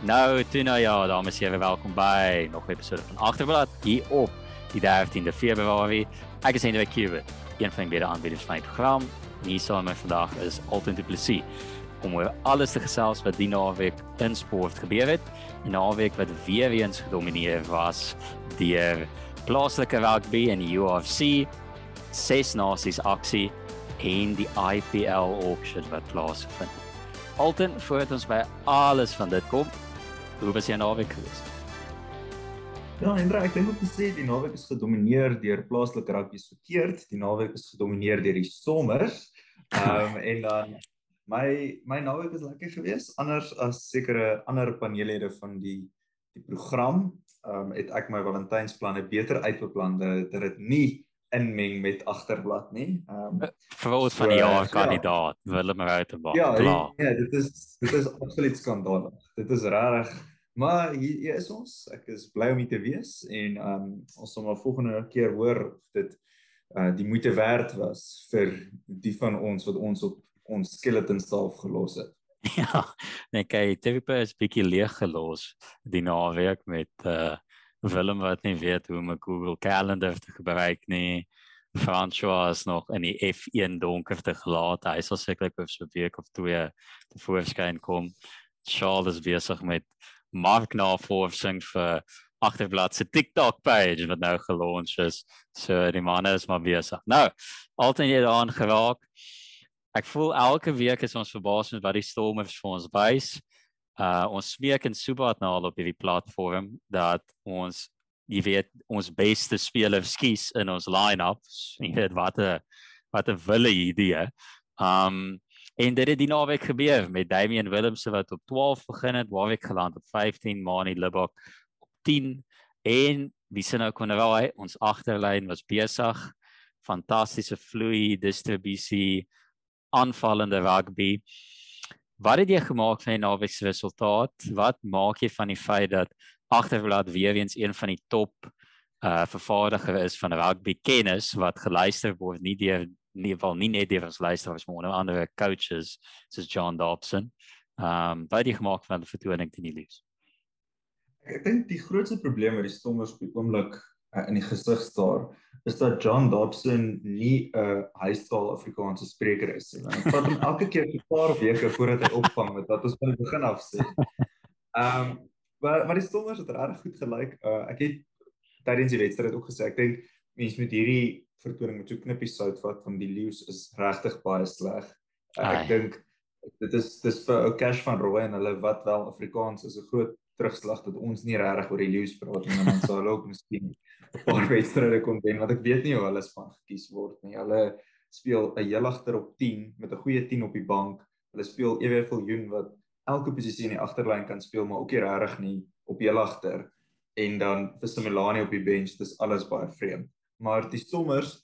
Nou, toe nou ja, dames en here, welkom by nog 'n episode van Agterblad hier op die 13de Februarie. Ek is Hendrik Kubit, een van die baie aanbieders van die program. En hier saam met vandag is Alton Du Plessis om oor alles te gesels wat die naweek in sport gebeur het. 'n Naweek wat weer eens gedomeineer was deur plaaslike rugby en die UFC, ses nasies aksie en die IPL auction wat plaasvind. Alton, voordat ons by alles van dit kom, hoe was jou naweek geweest? Ja, Hendra, ek dink om te sê die naweek is gedomeineer deur plaaslike rugby verkeerd. Die naweek is gedomeineer deur die Stormers. Ehm um, en dan my my naweek is lekker geweest, anders as sekere ander paneellede van die die program. Ehm um, het ek my Valentynsplanne beter uitbeplan dat dit nie inmeng met agterblad nie. Ehm um, verwys van die jaar ja. kandidaat ja. Willem Rautenbach. Ja, ja, dit is dit is absoluut skandalig. Dit is regtig maar hier, hier is ons. Ek is bly om hier te wees en um, ons sal maar volgende keer hoor of dit uh die moeite werd was vir die van ons wat ons op ons skeleton staaf gelos het. Ja, nee, kyk, Tevipa is bietjie leeg gelos die naweek met uh Willem wat nie weet hoe om 'n Google Calendar te gebruik nie. François is nog in die F1 donker te gelaat. Hy sal sekerlik oor so 'n week of twee te voorskyn kom. Charles is besig met marknavorsing vir agterblad se TikTok page wat nou gelons is. So die manne is maar besig. Nou, altyd jy daaraan geraak. Ek voel elke week is ons verbaas met wat die stormers vir ons wys uh ons smeek en Subat nou al op hierdie platform dat ons jy weet ons beste spelers kies in ons line-ups. Jy weet wat 'n wat 'n wille idee. Um en dit het die naweek gebeur met Damian Willemse wat op 12 begin het, Warwick geland op 15, Mani Libok op 10 en wie se kon wel hy ons agterlyn was besig. Fantastiese vloei distribusie aanvallende rugby. Wat het jy gemaak van die naweek se resultaat? Wat maak jy van die feit dat agterblad weer eens een van die top uh vervaardiger is van rugby kennis wat geluister word nie deur nie wel nie net deur ons luisteraars maar onder andere coaches soos John Dobson. Um wat het jy gemaak van die vertoning teen die Leeu's? Ek dink die grootste probleem met die Stormers op die oomblik uh, in die gesig staar is dat John Dobson nie 'n uh, huistaal Afrikaanse spreker is nie. Dit vat hom elke keer 'n paar weke voordat hy opvang met wat ons van die begin af sê. Ehm um, maar maar die Stormers het reg goed gelyk. Uh, ek het tydens die wedstryd ook gesê ek dink mense met hierdie vertoning met so knippies sout vat van die Lions is regtig baie sleg. Ek dink dit is dis vir ou Cash van Rooi en hulle wat wel Afrikaans is 'n groot terugslag dat ons nie regtig oor die Lions praat nie, maar dan sal hulle ook miskien 'n paar wedstryde kon wen wat ek weet nie hoe hulle span gekies word nie. Hulle speel 'n heel agter op 10 met 'n goeie 10 op die bank. Hulle speel ewig Viljoen wat elke posisie in die agterlyn kan speel, maar ook nie regtig nie op heel agter en dan vir Similani op die bench, dis alles baie vreemd. Maar die Stormers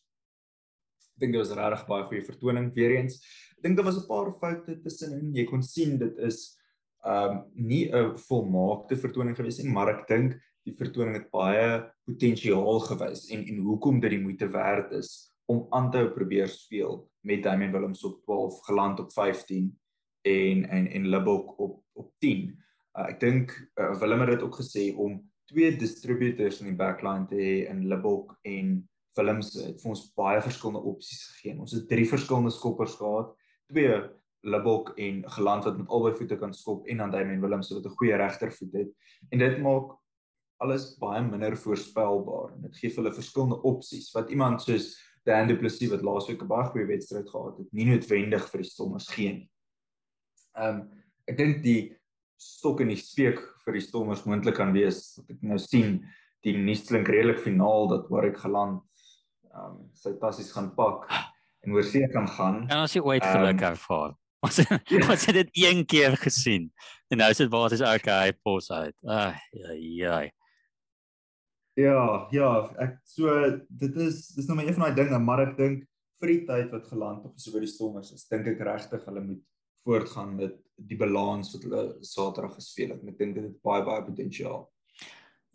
ek dink dit was regtig baie goeie vertoning weer eens. Ek dink daar was 'n paar foute tussenin. Jy kon sien dit is um nie 'n volmaakte vertoning gewees nie, maar ek dink die vertoning het baie potensiaal gewys en en hoekom dit die moeite werd is om aan te probeer speel met Damian Willems op 12 geland op 15 en en en Libok op op 10. Uh, ek dink uh, Willem het dit ook gesê om twee distributors in die backline te hê in Libok en Willems het vir ons baie verskillende opsies gegee. Ons het drie verskillende skoppers gehad, twee Libok en geland wat met albei voete kan skop en dan Damian Willems wat 'n goeie regtervoet het. En dit maak alles baie minder voorspelbaar. Dit gee vir hulle verskillende opsies wat iemand soos Dan Du Plessis wat laasweek 'n baie goeie wedstryd gehad het, nie noodwendig vir die Stormers gee nie. Um, ek dink die stok in die speek vir die Stormers moontlik kan wees wat ek nou sien die nuus klink redelik finaal dat Warwick geland ehm um, sy tassies gaan pak en oor see kan gaan. En as jy ooit geluk um, ervaar. Ons ons het dit een keer gesien. En nou is dit waar is okay, pos uit. Ag, ja, ja. Ja, ja, ek so dit is dis nou maar een van daai dinge, maar ek dink vir die tyd wat geland op so by die Stormers is, dink ek regtig hulle moet voortgaan met die balans wat hulle Saterdag gespeel het. Ek dink dit het baie baie potensiaal.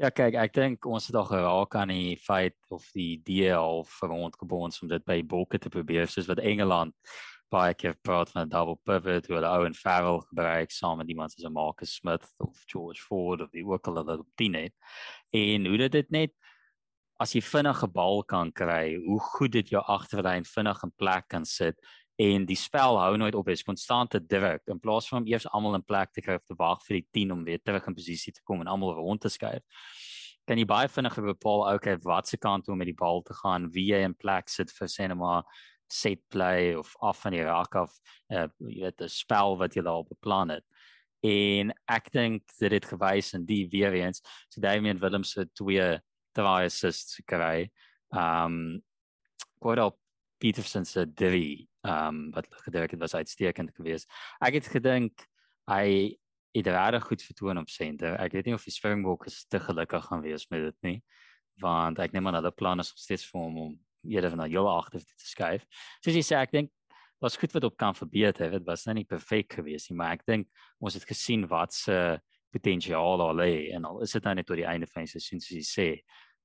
Ja, kyk, ek dink ons het al geraak aan die feit of die idee of rondgebons om dit by bokke te probeer soos wat Engeland baie keer praat van 'n double pivot hoe hulle ou en Farrell gebruik saam met iemand soos Marcus Smith of George Ford of die ook hulle op 10 het. En hoe dit net as jy vinnige bal kan kry, hoe goed dit jou agterlyn vinnig in plek kan sit en die spel hou nooit op, is konstante druk in plaas van om eers almal in plek te kry of te wag vir die 10 om weer terug in posisie te kom en almal rond te skuif. Kan jy baie vinniger bepaal okay wat se kant toe om met die bal te gaan, wie jy in plek sit vir sê net maar set play of af van die raak af, uh, jy weet 'n spel wat jy daar beplan het. En ek dink dit het gewys in die weer eens, so Damian Williams se twee twee assists kry. Um Gordon Peterson se drie um wat gedink het was uitstekend geweest. Ek het gedink hy het regtig goed vertoon op senter. Ek weet nie of die Springboks te gelukkig gaan wees met dit nie, want ek neem aan hulle plan is nog steeds vir hom om eerder van jou agter te skuif. Soos jy sê, ek dink was goed wat op kan verbeter. Dit was nou nie perfek geweest nie, maar ek dink ons het gesien wat se potensiaal daar lê en al is dit nou net tot die einde van die seisoen soos jy sê,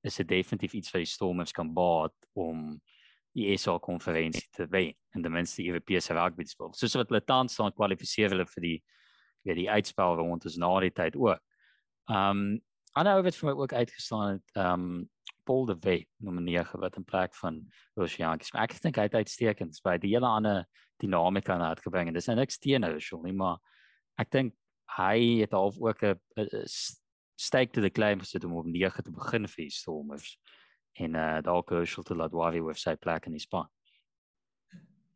is dit definitief iets vir die Stormers kan baat om ESA konferensie te wen en ten minste die Europese rugby speel. Soos wat hulle tans staan kwalifiseer hulle vir die ja die uitspel rond is na die tyd ook. Um ander ou wat vir my ook uitgestaan het, um Paul de Wet, nommer 9 wat in plek van Rosiankies. Ek dink hy het uitstekend by die hele ander dinamika na het gebring dis nou niks teen nou so nie, maar ek dink hy het half ook 'n steek te die claim gesit om op 9 te begin vir die Stormers en uh dalk crucial te laat worry with sy plek in die span.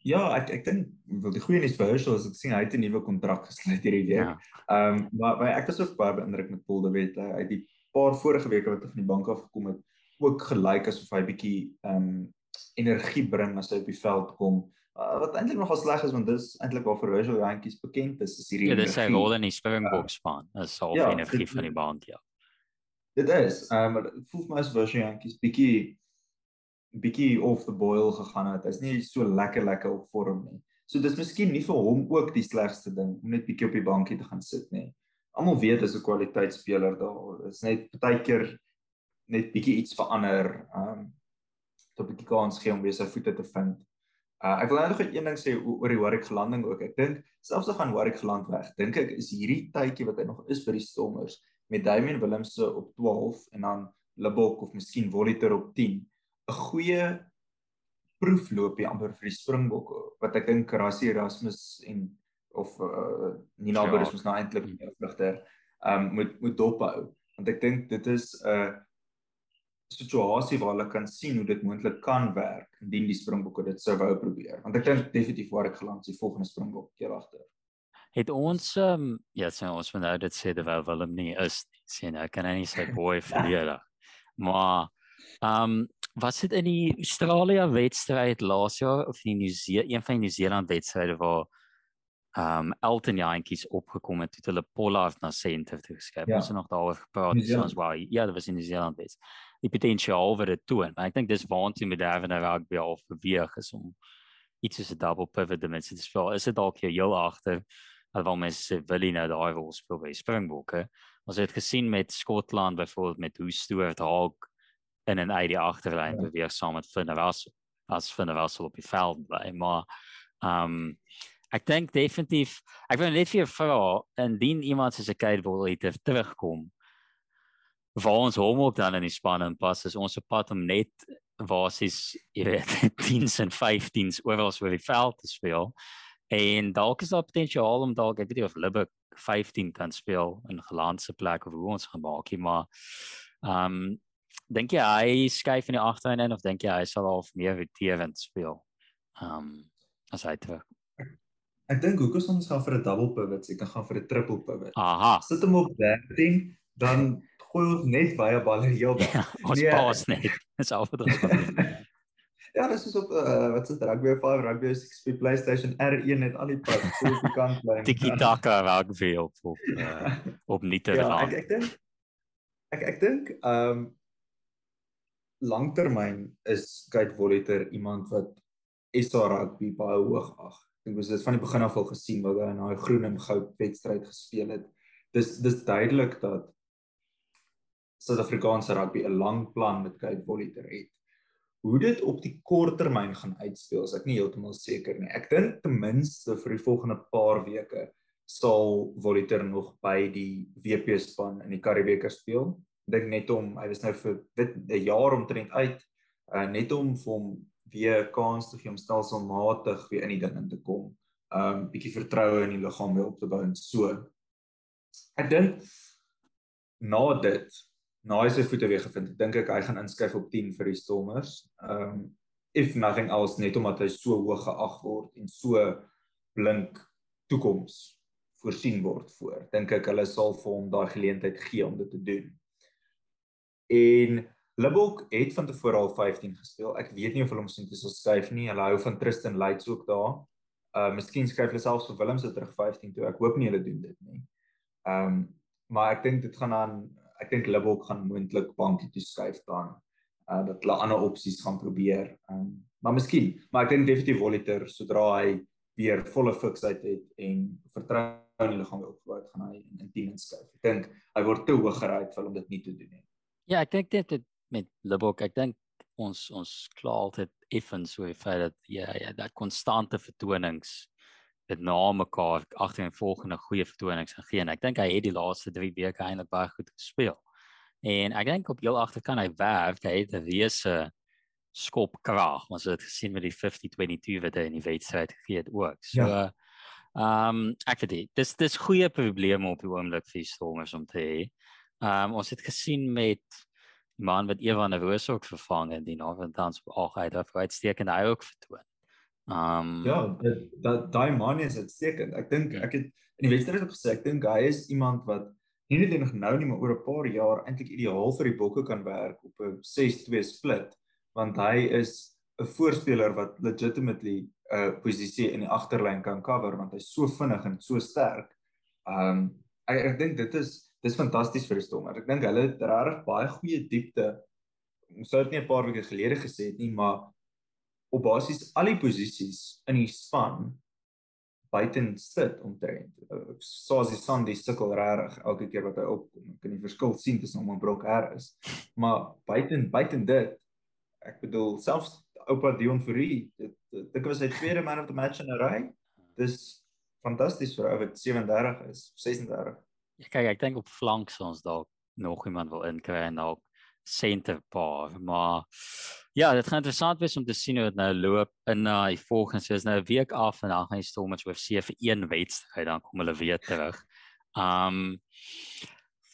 Ja, ek ek dink wel die goeie nuus vir Herschel is ek sien hy het 'n nuwe kontrak gesluit hierdie week. Ja. Ehm ja. um, maar, maar ek was ook baie beïndruk met Paul de Wet. Hy het die paar vorige weke wat hy van die bank af gekom het, ook gelyk asof hy bietjie ehm um, energie bring as hy op die veld kom. Uh, wat eintlik nogal sleg is want dis eintlik waar vir Herschel jantjies bekend is, is hierdie Ja, dis sy rol in die Springboks span. Dis al ja, energie van die bank, ja. Dit is, ehm um, dit voel vir my as Virgin Yankees bietjie bietjie off the boil gegaan het. Hy's nie so lekker lekker op vorm nie. So dis miskien nie vir hom ook die slegste ding om net bietjie op die bankie te gaan sit nie. Almal weet hy's 'n kwaliteitsspeler daar. Dis net partykeer net bietjie iets verander, ehm um, tot 'n bietjie kans gee om weer sy voete te vind. Uh, ek wil nou nog een ding sê oor die Warwick gelanding ook. Ek dink selfs as gaan Warwick geland weg, dink ek is hierdie tydjie wat hy nog is by die Stormers met Damian Willemse op 12 en dan Lebok of miskien Voliter op 10 'n goeie proefloopie amper vir die Springbokke wat ek dink Rassie Erasmus en of uh, Nina ja. Burris moet nou eintlik meer vlugter um moet moet dophou want ek dink dit is 'n uh, situasie waar hulle kan sien hoe dit moontlik kan werk indien die Springbokke dit sou wou probeer. Want ek dink definitief waar ek geland is die volgende Springbok keer agter het ons um ja sien ons moet nou dit sê dat Willem nie is sien ek kan nie sy boy verleer maar um was dit in die Australië wedstryd laas jaar of die New Zealand een van die New Zealand wedstryde waar um Elton Jantjies opgekom het toe hulle Pollard na center toe het. Ja. Ons het nog daaroor gepraat soos waar ja, dit was in New Zealand wees. Die potensiaal wat dit toon. Maar ek dink dis waantoe met Davin Rugby al beweeg is om iets soos 'n double pivot dimensie te speel. Is dit dalk hier heel agter? Alhoewel mense sê wil hy nou daai rol speel by Springbokke. Ons het gesien met Skotland byvoorbeeld met hoe Stuart Hogg in 'n uit die agterlyn ja. beweeg saam met der Walt as der Walt op die veld bly. Maar ehm um, ek dink definitief ek wil net vir vra indien iemand soos 'n Kate wil hier terugkom. Waar ons hom ook dan in die span en pas is ons op pad om net basies jy weet 10s en 15s oral oor die veld te speel. En dalk is daar potensiaal om dalk ek weet nie of Lubbock 15 kan speel in geland se plek of hoe ons gaan maak nie, maar ehm um, dink jy hy skuif in die agterlyn in of dink jy hy sal half meer roterend speel? Ehm um, as hy terug. Ek dink hoekom ons gaan vir 'n double pivot, ek kan gaan vir 'n triple pivot. Aha. Sit hom op 13, dan gooi ons net baie balle heel daar. Ja, ons nee. pas net. Dis al wat ons Ja, dis is op uh, wat se rugby 5 rugby 6 PlayStation R1 net al die pad so die kant bly. Tiki taka rugby op op uh, op nie te ja, ek ek dink ek ek dink ehm um, langtermyn is Kate Voliter iemand wat SA rugby baie hoog ag. Ek dink ons het van die begin af al gesien wat hy in daai groen en goud wedstryd gespeel het. Dis dis duidelik dat Suid-Afrikaanse rugby 'n lang plan met Cape Volley te red. Hoe dit op die kort termyn gaan uitspeel, is ek nie heeltemal seker nie. Ek dink ten minste vir die volgende paar weke sal Voliter nog by die WP span in die Karibeker speel. Ek dink net om hy was nou vir dit 'n jaar omtrent uit, uh, net om vir hom weer kans te gee om stelselmatig weer in die ding in te kom. Um bietjie vertroue in die liggaam weer op te bou en so. Ek dink na dit, na hy sy voete weer gevind, dink ek hy gaan inskuif op 10 vir die Stormers. Um if nothing else net omdat hy so hoog geag word en so blink toekoms voorsien word voor. Dink ek hulle sal vir hom daai geleentheid gee om dit te doen. En Libbok het van tevore al 15 gespeel. Ek weet nie of hulle hom sien te sal skuif nie. Hulle hou van Tristan Lights ook daar. Uh miskien skryf hulle selfs vir Willems terug 15 toe. Ek hoop nie hulle doen dit nie. Um maar ek dink dit gaan aan ek dink Libbok gaan moontlik bankie toe skuif dan. Uh dat hulle ander opsies gaan probeer. Um maar miskien, maar ek dink definitief Voliter sodra hy weer volle fiksheid het en vertrou in die liggaam opgebou het, gaan hy in 10 inskuif. Ek dink hy word te hoog geraai vir om dit nie te doen nie. Ja, ek dink dit met Libbok, ek dink ons ons kla altyd effens so die feit dat ja ja dat konstante vertonings dit na mekaar agter en volgende goeie vertonings gegee en ek dink hy het die laaste 3 weke eintlik baie goed gespeel. En ek dink op heel agter kan hy werk, hy het 'n reuse skop krag, ons het gesien met die 50-22 wat hy in die wedstryd gegee het ook. So ja. ehm um, ek weet dit. Dis dis goeie probleme op die oomblik vir Stormers om te hê. Ehm um, ons het gesien met man wat Evan Roos ook vervang en die Northern Dance ook uit daar uitstekend hy ook vertoon. Um Ja, dat daai man is uitstekend. Ek dink ek het in die wedstryd op gesê ek dink hy is iemand wat nie net nog nou nie maar oor 'n paar jaar eintlik ideaal vir die Bokke kan werk op 'n 6-2 split want hy is 'n voorspeler wat legitimately 'n uh, posisie in die agterlyn kan cover want hy's so vinnig en so sterk. Um ek ek dink dit is dis fantasties vir die Stormers. Ek dink hulle het regtig baie goeie diepte. Ons sou dit nie 'n paar weke gelede gesê het nie, maar op basies al die posisies in die span buiten sit omtrent. Soos die Sandy sukkel regtig elke keer wat hy opkom. Ek kan die verskil sien tussen hom en Brock Harris. Maar buiten buiten dit, ek bedoel selfs oupa Dion Fourie, dit dit was sy tweede man of the match in 'n ry. Dis fantasties vir ou wat 37 is, 36. Ja, kyk, ek dink op flank ons dalk nog iemand wil inkry en dalk center paar, maar ja, dit gaan interessant wees om te sien hoe dit nou loop in uh, die volgende so is nou 'n week af en dan gaan die Stormers weer se vir een wedstryd dan kom hulle weer terug. Um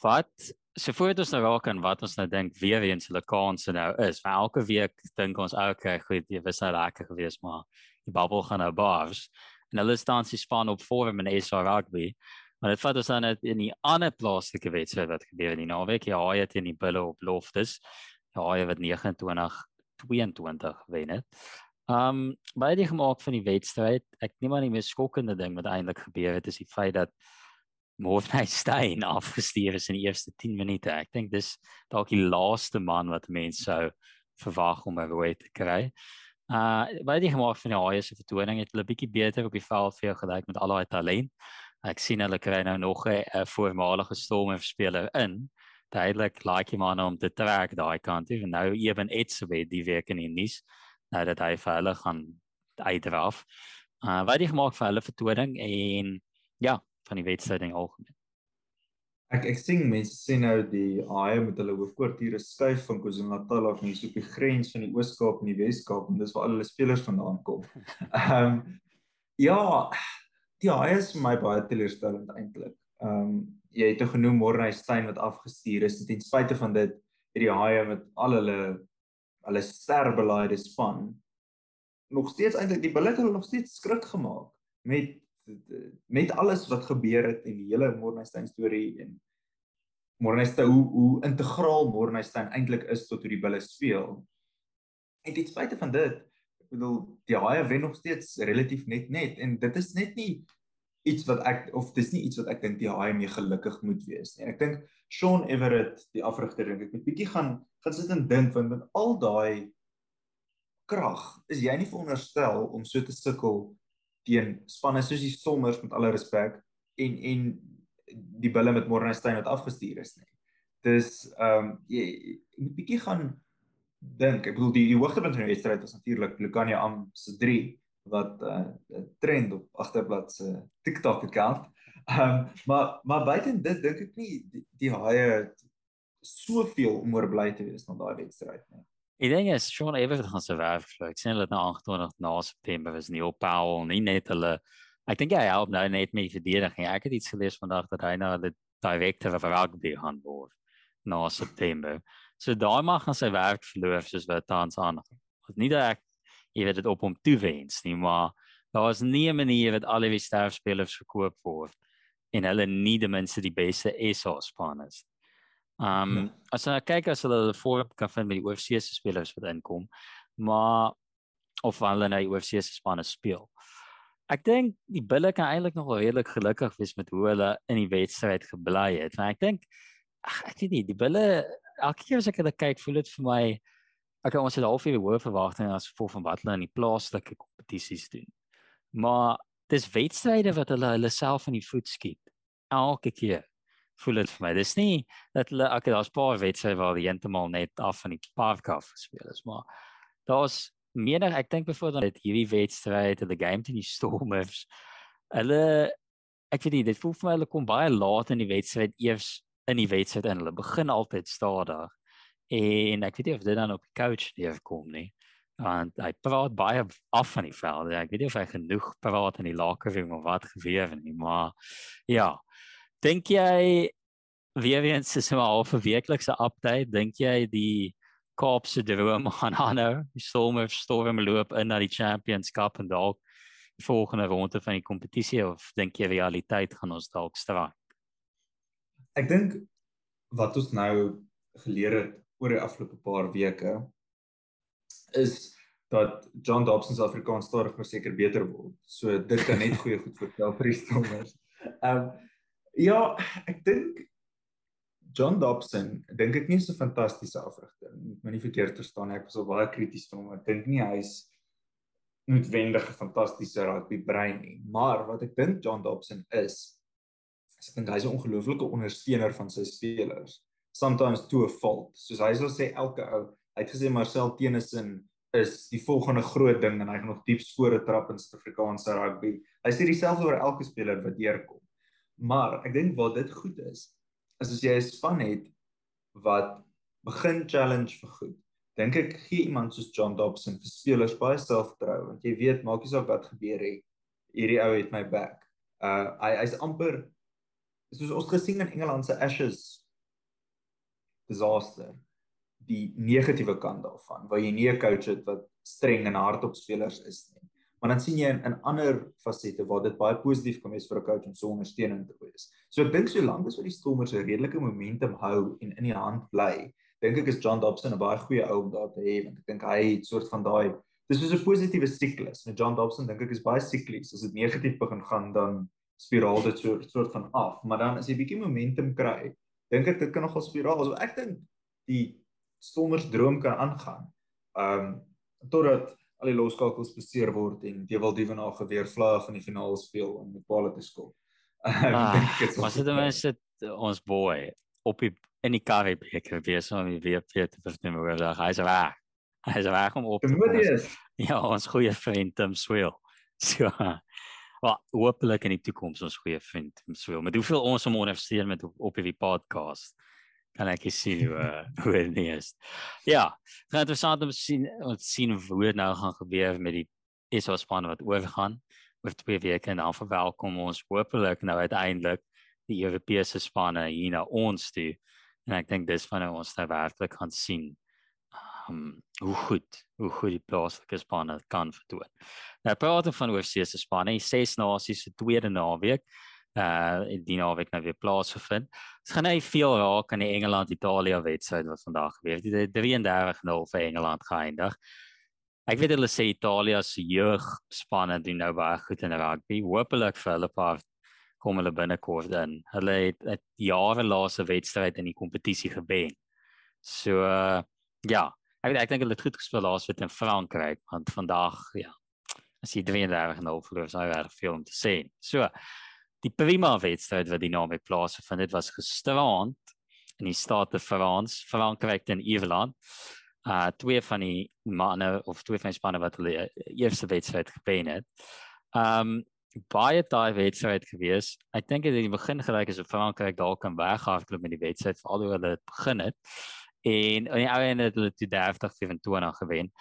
wat so voordat ons nou raak aan wat ons nou dink weer eens hulle kanse nou is. Vir elke week dink ons okay, goed, jy was nou lekker geweest, maar die bubble gaan nou bars. En hulle staan se span op vorm in SA rugby. Maar dit vat ons dan net in die ander plaaslike wedstryd wat gebeur in die naweek. Hy het in die bulle op loftes. Ja, hy het 29 22 wen het. Um baie die gemaak van die wedstryd. Ek neem aan die mees skokkende ding wat eintlik gebeur het is die feit dat Mornay Stein afgestuur is in die eerste 10 minute. Ek dink dis dalk die laaste man wat mense sou verwag om 'n rooi te kry. Uh baie die gemaak van die Haie se vertoning het hulle bietjie beter op die veld vir gelyk met al daai talent. Ek sien hulle kry nou nog 'n voormalige Stormer speler in. Duidelik like hom aan om te trek daai kant. En nou ewen Etsebe die week in die nuus nou dat hy vir hulle gaan uitdraf. Uh wat die gemaak vir hulle vertoning en ja, van die wedstryd in algemeen. Ek ek sien mense sê nou die Haie met hulle hoofkwartiere skuif van KwaZulu-Natal af hier so op die grens van die Oos-Kaap en die Wes-Kaap en dis waar al hulle spelers vandaan kom. Ehm um, ja, die Haie is vir my baie teleurstellend eintlik. Ehm um, jy het genoem Morney Stein wat afgestuur is ten spyte van dit het die Haie met al hulle hulle sterbelaaide span nog steeds eintlik die billik hulle nog steeds skrik gemaak met met alles wat gebeur het en die hele Morney Stein storie en Morney Stein hoe hoe integraal Morney Stein eintlik is tot hoe die bulle speel. En ten spyte van dit ek bedoel die Haie wen nog steeds relatief net net en dit is net nie iets wat ek of dis nie iets wat ek dink die Haie mee gelukkig moet wees nie. Ek dink Sean Everett die afrigter dink ek moet bietjie gaan gaan sit en dink want met al daai krag is jy nie veronderstel om so te sukkel teen spanne soos die Stormers met alle respek en en die bulle met Mornstein wat afgestuur is nie. dis ehm um, jy, jy moet bietjie gaan dink. Ek bedoel die, die hoogtepunt van die wedstryd was natuurlik Lukania Am se 3 wat 'n uh, trend op agterblad se TikTok account. Ehm um, maar maar buiten dit dink ek nie die, die haie soveel om oor bly te wees na daai wedstryd nie. Ek dink is Sean Everett gaan se werk vir. Ek sien hulle nou 28 na September is Neil Powell nie net hulle ek dink hy help nou net met verdediging. Ek het iets gelees vandag dat hy nou die director of rugby gaan word na September. So daai mag gaan sy werk verloor soos wat tans aan. Nie dat ek jy weet dit op hom toewens nie, maar daar is nie 'n manier dat al die sterfspelers verkoop word en hulle nie die mense die beste SA span is. Um ja. as jy kyk as hulle voorop kan vind met die OFC se spelers wat inkom, maar of hulle nou die OFC se spanne speel. Ek dink die Bulle kan eintlik nog wel redelik gelukkig wees met hoe hulle in die wedstryd gebly het. Want ek dink ag ek weet nie, die Bulle elke keer as ek hulle kyk, voel dit vir my okay, ons het halfuur hoë verwagtinge as gevolg van wat hulle in die plaaslike kompetisies doen. Maar dis wedstryde wat hulle hulle self in die voet skiet. Elke keer voel dit vir my. Dis nie dat hulle okay, daar's paar wedstryde waar die heeltemal net af van die park af gespeel is, maar daar's meer ek dink byvoorbeeld dat hierdie wedstryd, the game teen die Stormers, hulle ek weet nie, dit voel vir my hulle kom baie laat in die wedstryd eers in die wedstryd in. Hulle begin altyd stadig. En ek weet nie of dit dan op die coach neerkom nie. Want hy praat baie af van die veld. Ek weet nie of hy genoeg praat in die locker room of wat gebeur nie, maar ja. Dink jy weer eens is so 'n halfe weeklikse update? Dink jy die Kaapse droom gaan aanhou? Die Stormers storm loop in na die Champions Cup en dalk volgende ronde van die kompetisie of dink jy realiteit gaan ons dalk straat? Ek dink wat ons nou geleer het oor die afgelope paar weke is dat John Dobson se Afrikaans stadig maar seker beter word. So dit kan net goeie goed voorspel vir die Stormers. Ehm um, ja, ek dink John Dobson dink ek nie so fantastiese afrigter. Moet my nie verkeerd verstaan nie. Ek was al baie krities van hom. Ek dink nie hy's noodwendig 'n fantastiese rugby brein nie. Maar wat ek dink John Dobson is ek dink hy's 'n ongelooflike ondersteuner van sy spelers sometimes to a fault. Soos hy sal sê elke ou, hy het gesê Marcel Tennyson is die volgende groot ding en hy gaan nog diep spore trap in Suid-Afrikaanse rugby. Hy sê dieselfde oor elke speler wat deurkom. Maar ek dink wat dit goed is, is as jy 'n span het wat begin challenge vir goed. Dink ek gee iemand soos John Dobson vir spelers baie selfvertroue want jy weet maak nie saak wat gebeur het. Hierdie ou het my back. Uh hy hy's amper soos ons gesien in Engeland se Ashes disaster die negatiewe kant daarvan waar jy nie 'n coach het wat streng en hard op spelers is nie. Maar dan sien jy in, in ander fasette waar dit baie positief kan wees vir 'n coach om so ondersteunend te wees. So ek dink solank as wat die Stormers 'n redelike momentum hou en in die hand bly dink ek is John Dobson 'n baie goeie ou om daar te hê want ek dink hy het soort van daai dis is 'n positiewe siklus. En John Dobson dink ek is baie siklies as dit negatief begin gaan dan spiraal dit so soort van af maar dan as jy bietjie momentum kry dink ek dit kan nogal spiraal. So ek dink die Stormers droom kan aangaan. Um totdat al die loskakels beseer word en Dewald Dievenaar geweer vlug van die finaal speel om die paal te skop. Maar sit dan sit ons boy op die in die Karibeker weer so wie weer weer te verstaan oor daai hy is weg. Hy is weg om op te kom. Ja, ons goeie vriend Tim Swill. So Maar hopelik in die toekoms ons goeie vriend so. Met hoeveel ons hom ondersteun met op, op hierdie podcast kan ek sien hoe hoe dit is. Ja, gaan interessant om sien om sien hoe dit nou gaan gebeur met die ISO span wat oorgaan oor twee weke en dan verwelkom ons hopelik nou uiteindelik die Europese spanne hier na ons toe. En ek dink dis van ons nou werklik gaan sien um, hoe goed hoe goed die plaaslike spanne kan vertoon. Nou praat ons van oorsese spanne, die ses nasies se tweede naweek uh die naweek nou weer plaasgevind. Dit gaan net veel raak aan die Engeland-Italië wedstryd wat vandag gebeur het. Dit 33-0 vir Engeland geëindig. Ek weet hulle sê Italië se jeugspanne doen nou baie goed in rugby. Hoopelik vir hulle paar kom hulle binnekort in. Hulle het 'n jare laaste wedstryd in die kompetisie gewen. So uh, ja, Ek weet ek dink hulle het goed gespeel laasweek in Frankryk, want vandag ja, as jy 33-0 verloor, sou reg veel om te sê. So, die prima wedstryd wat die plaasgevind het, was gisterand in die state Frans, Frankryk en Ierland. Uh twee van die manne of twee van die spanne wat hulle eerste wedstryd gewen het. Um baie taai wedstryd gewees. Ek dink dit in die begin gelyk of Frankryk dalk kan weghardloop met die wedstryd veral hoe hulle begin het. En aan die ou einde het hulle toe 30-27 gewen.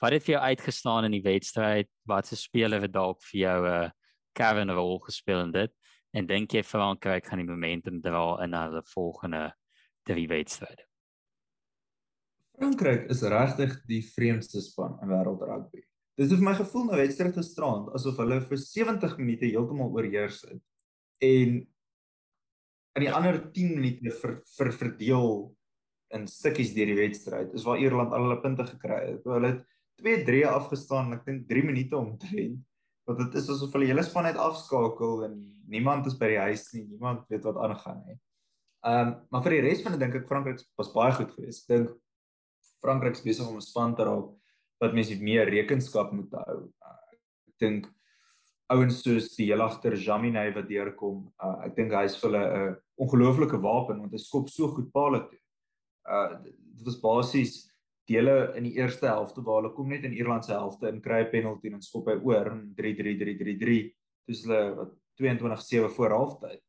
Wat het vir jou uitgestaan in die wedstryd? Wat se speler het dalk vir jou 'n uh, Kevin rol gespeel in dit? En dink jy Frankryk gaan die momentum dra in hulle volgende drie wedstryde? Frankryk is regtig die vreemdste span in wêreld rugby. Dit is vir my gevoel na wedstryd gisterand asof hulle vir 70 minute heeltemal oorheers het en in die ander 10 minute vir vir verdeel in stukkies deur die wedstryd. Is waar Ierland al hulle punte gekry het. Hulle het 2-3 afgestaan, ek dink 3 minute om te wen want dit is asof hulle hele span net afskakel en niemand is by die huis nie, niemand weet wat aangaan nie. Ehm um, maar vir die res van dit dink ek Frankryk was baie goed geweest. Ek dink Frankryk besig om 'n span te raak wat mense meer rekenskap moet hou. Uh, ek dink ouens soos die heel agter Jamine wat deurkom, uh, ek dink hy is vir hulle 'n uh, ongelooflike wapen want hy skop so goed paal toe. Uh dit was basies dele in die eerste helfte waar hulle kom net in Ierland se helfte in kry 'n penalty en skop hy oor 3-3-3-3-3 dis hulle wat 22-7 voor halftyd.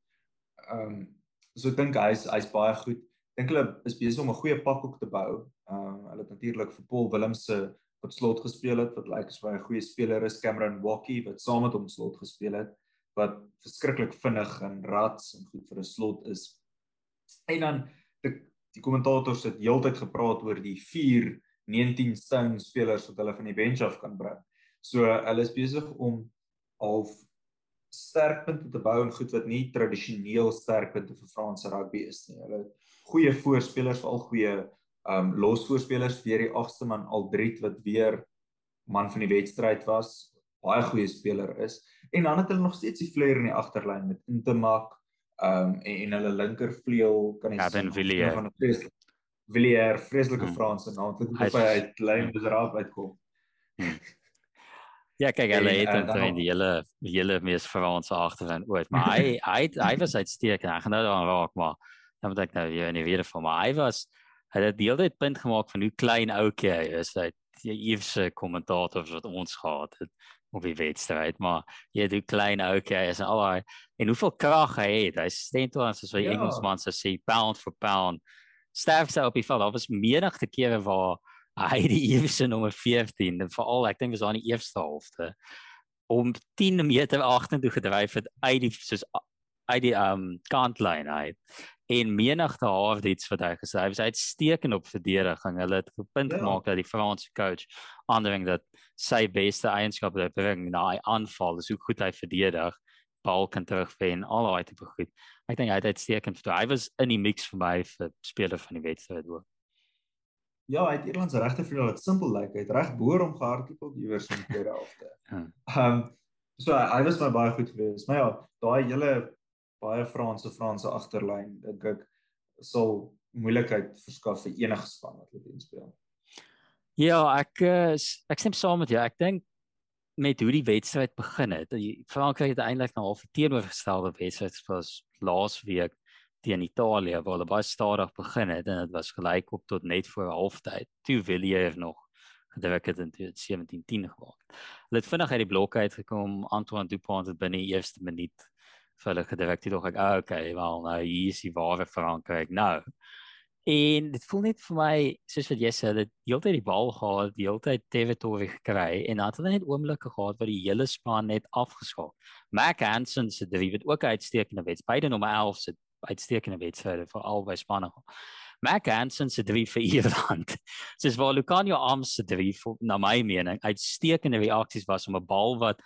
Um, so dink hy's hy's baie goed. Dink hulle is besig om 'n goeie pakhoek te bou. Um, hulle het natuurlik vir Paul Willemse wat slot gespeel het wat lyk like, asof hy 'n goeie speler is, Cameron Walkie wat saam met hom slot gespeel het wat verskriklik vinnig en rats en goed vir 'n slot is. En dan die die kommentators het heeltyd gepraat oor die 4 19 stone spelers wat hulle van die bench af kan bring. So hulle is besig om half sterkpunte te bou en goed wat nie tradisioneel sterkpunte vir Franse rugby is nie. Hulle goeie voorspelers, veral goeie um losvoorspelers vir die agste man Aldrit wat weer man van die wedstryd was, baie goeie speler is. En dan het hulle nog steeds die flair in die agterlyn met Intermak um en, en hulle linkervleuel kan jy sien Villiers van 'n vreeslike Villiers vreeslike hmm. Franse naam wat op hy uit lyn besraap uitkom. Hmm. Ja, kyk, hulle het dan uh, die hele die hele mees Franse agterlyn ooit, maar hy hy hy was uitstekend. Ek gaan nou daaraan raak, maar dan moet ek nou weer in die weer van, maar hy was hy het die hele tyd punt gemaak van hoe klein ouetjie hy is. Hy die ewse kommentators wat ons gehad het op die wedstryd, maar jy doen klein ouetjie is en al daai en hoeveel krag hy het. Hy steen toe as so 'n ja. Engelsman sê so pound for pound. Sterkste op die veld. Daar was menigte kere waar hy die ewige nommer 14 en veral ek dink was aan die eerste helfte om 10 meter agtertoe gedryf het uit die soos uit die um kantlyn uit en menigte haar wat hy gesê hy was uitstekend op verdediging. Hulle het gepunt ja. gemaak dat die Franse coach aandring dat sy beste eienskap wat bring na hy aanval, is hoe goed hy verdedig, bal kan terugwen, al daai tipe goed. Ek dink hy het uitstekend vertoon. Hy was in die mix vir my vir speler van die wedstryd ook. Ja, hy het Ierland se regte vir dit simpel lyk. Like. Hy het reg boor om gehardloop op iewers in die tweede helfte. Ja. Ehm um, so hy was my baie goed geweest. Maar ja, daai hele baie Franse Franse agterlyn dink ek sal moeilikheid verskaf vir enige span wat hulle teen speel. Ja, ek ek stem saam met jou. Ek dink met hoe die wedstryd begin het. Frankryk het eintlik nou half teenoorgestelde wedstryd was laasweek teen Italië waar hulle baie stadig begin het en dit was gelyk op tot net voor halftyd. Toe Villiers nog gedruk het in 1710 geraak. Hulle het vinnig uit die blok uitgekom. Antoine Dupont het binne die eerste minuut hulle gedruk het. Ek oh, okay, wel nou hier is die ware Frankryk nou. En dit voel net vir my soos wat jy sê, dat die hele tyd die bal gehad, die hele tyd territory gekry en dan het hulle net oomblikke gehad waar die hele span net afgeskakel. Mac Hansen se drie het ook uitstekende wedstryd. Beide nommer 11 se uitstekende wedstryde vir albei spanne. Mac Hansen se drie vir Ierland. Soos waar Lucanio Arms se drie vir na my mening uitstekende reaksies was om 'n bal wat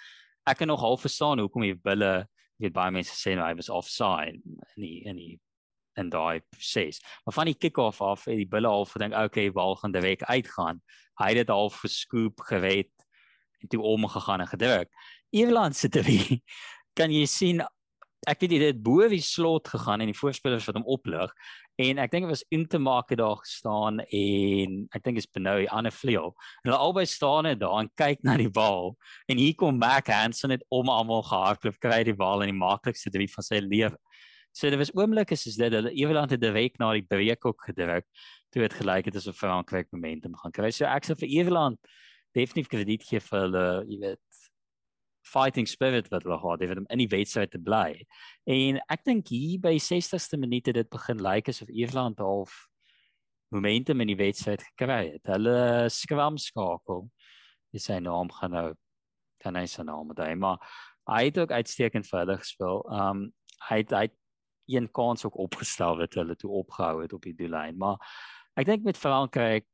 ek kan nog half verstaan hoekom hy wille weet baie mense sê nou hy was offside in die in die in daai proses. Maar van die kick-off af het die bulle al gedink okay, bal gaan direk uitgaan. Hy het dit al geskoop gered en toe omgegaan en gedruk. Ierland se drie kan jy sien ek weet dit het bo die slot gegaan en die voorspelers wat hom oplig en ek dink dit was in te maak daar gestaan en ek dink is benou die ander vleuel. En hulle albei staan net daar en kyk na die bal. En hier kom Mac Hansen net om almal gehardloop kry die bal in die maklikste drie van sy lewe. So dit was oomblikke soos dit hulle Eweland het direk na die breek ook gedruk toe het gelyk het asof Frankryk momentum gaan kry. So ek sou vir Eweland definitief krediet gee vir hulle, jy weet, fighting spirit wat hulle gehad het om in die wedstryd te bly. En ek dink hier by 60ste minuut het dit begin lyk asof Eweland half momentum in die wedstryd gekry het. Hulle skram skakel. Dis sy naam gaan nou kan hy sy naam daai, maar hy het ook uitstekend verder gespeel. Um hy het, hy het een kans ook opgestel wat hulle toe opgehou het op die doellyn, maar ek dink met Frankryk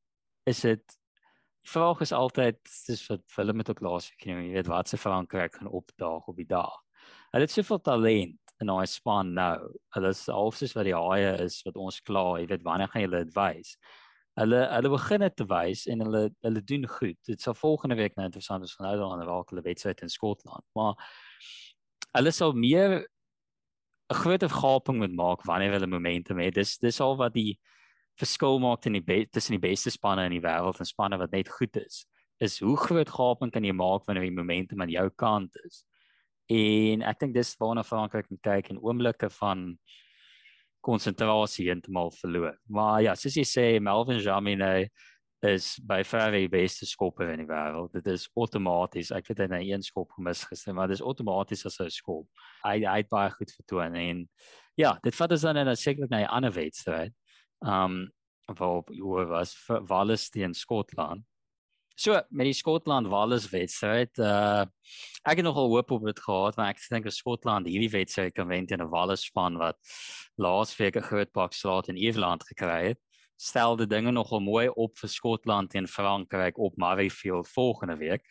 is dit die vraag is altyd dis wat hulle met ook laas ek jy weet wat se Frankryk gaan opdaag op die dag. Hulle het soveel talent in daai span nou. Hulle is half soos wat die haie is wat ons kla, jy weet wanneer gaan julle dit wys? Hulle hulle begin dit te wys en hulle hulle doen goed. Dit sal volgende week nou interessant wees van nou dan raak hulle wedstryd in Skotland. Maar hulle sal meer 'n groter gaping moet maak wanneer hulle momentum het. Dis dis al wat die verskil maak in die tussen die beste spanne in die wêreld en spanne wat net goed is. Is hoe groot gaping kan jy maak wanneer die momentum aan jou kant is? En ek dink dis waarna Frankryk moet kyk in oomblikke van konsentrasie heeltemal verloor. Maar ja, soos jy sê Melvin Jamine is by ver die beste skopper in die wêreld. Dit is outomaties. Ek weet hy het nou een skop gemis gister, maar dis outomaties as hy skop. Hy hy het baie goed vertoon en ja, dit vat ons dan in 'n sekerlik na 'n ander wedstryd. Um waar hoe was Wales teen Skotland. So met die Skotland Wales wedstryd, uh ek het nogal hoop op dit gehad, maar ek dink Skotland hierdie wedstryd kan wen teen 'n Wales span wat laasweek 'n groot pak slaat in Ierland gekry het, stel die dinge nogal mooi op vir Skotland teen Frankryk op Murrayfield volgende week.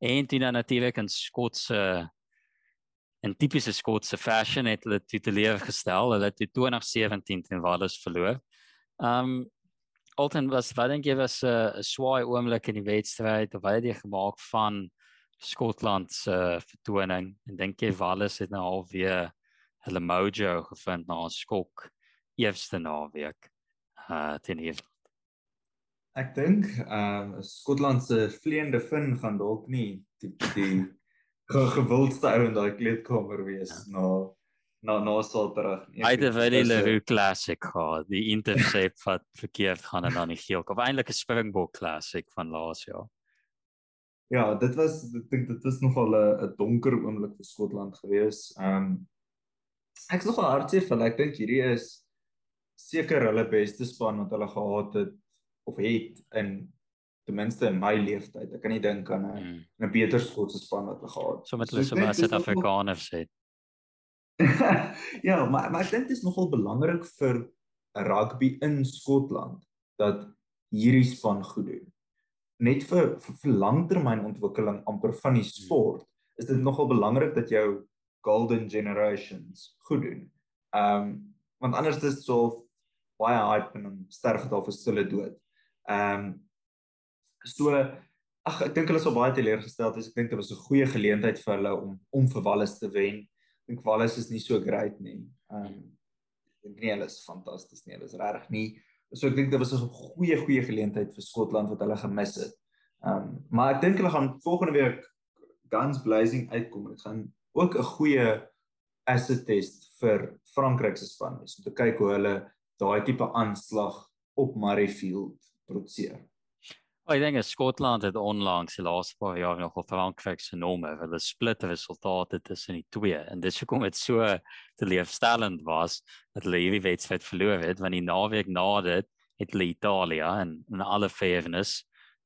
En dit dan natuurlik 'n Skotse 'n tipiese Skotse fashion het hulle tituleer gestel. Hulle het 2017 teen Wales verloor. Um Alton was wat dink jy was 'n uh, swaai oomblik in die wedstryd of wat het jy gemaak van Skotland se uh, vertoning en dink jy Wallis het nou al weer hulle mojo gevind na 'n skok eerste naweek uh teen hier Ek dink ehm um, Skotland se vleiende fin gaan dalk nie die die gewildste ou in daai kleedkamer wees ja. na na na sal terug. Hy het 'n baie lekker classic gehad, die intercept wat verkeerd gaan en dan die geel. Of eintlik 'n Springbok classic van laas jaar. Ja, dit was ek dink dit was nogal 'n 'n donker oomblik vir Skotland gewees. Ehm um, ek is nogal hartseer vir ek dink hierdie is seker hulle beste span wat hulle gehad het of het in ten minste in my lewenstyd. Ek kan nie dink aan 'n mm. 'n beter Skotse span wat hulle gehad het. So met hulle so Suid-Afrikaners het. ja, maar maar ek dink dit is nogal belangrik vir rugby in Skotland dat hierdie span goed doen. Net vir vir, vir langtermynontwikkeling amper van die sport is dit nogal belangrik dat jou golden generations goed doen. Ehm um, want anders is dit so baie hype en sterf dit al vir stille dood. Ehm um, so ag ek dink hulle sou baie teleurgesteld wees. Ek dink dit was 'n goeie geleentheid vir hulle om om vir Wallis te wen dink Wallace is nie so great nie. Ehm um, ek dink nie hulle is fantasties nie. Hulle is regtig nie. So ek dink dit was 'n goeie goeie geleentheid vir Skotland wat hulle gemis het. Ehm um, maar ek dink hulle gaan volgende week guns blazing uitkom. Dit gaan ook 'n goeie asset test vir Frankryk se span wees om te kyk hoe hulle daai tipe aanslag op Murrayfield trotseer. Oh, ek dink Skotland het onlangs die laaste paar jaar nog op Frankryk se nome, hulle split resultate tussen die twee en dis hoekom dit so teleurstellend was dat hulle hierdie wedstryd verloor het want die naweek na dit het hulle Italië en in alle fairness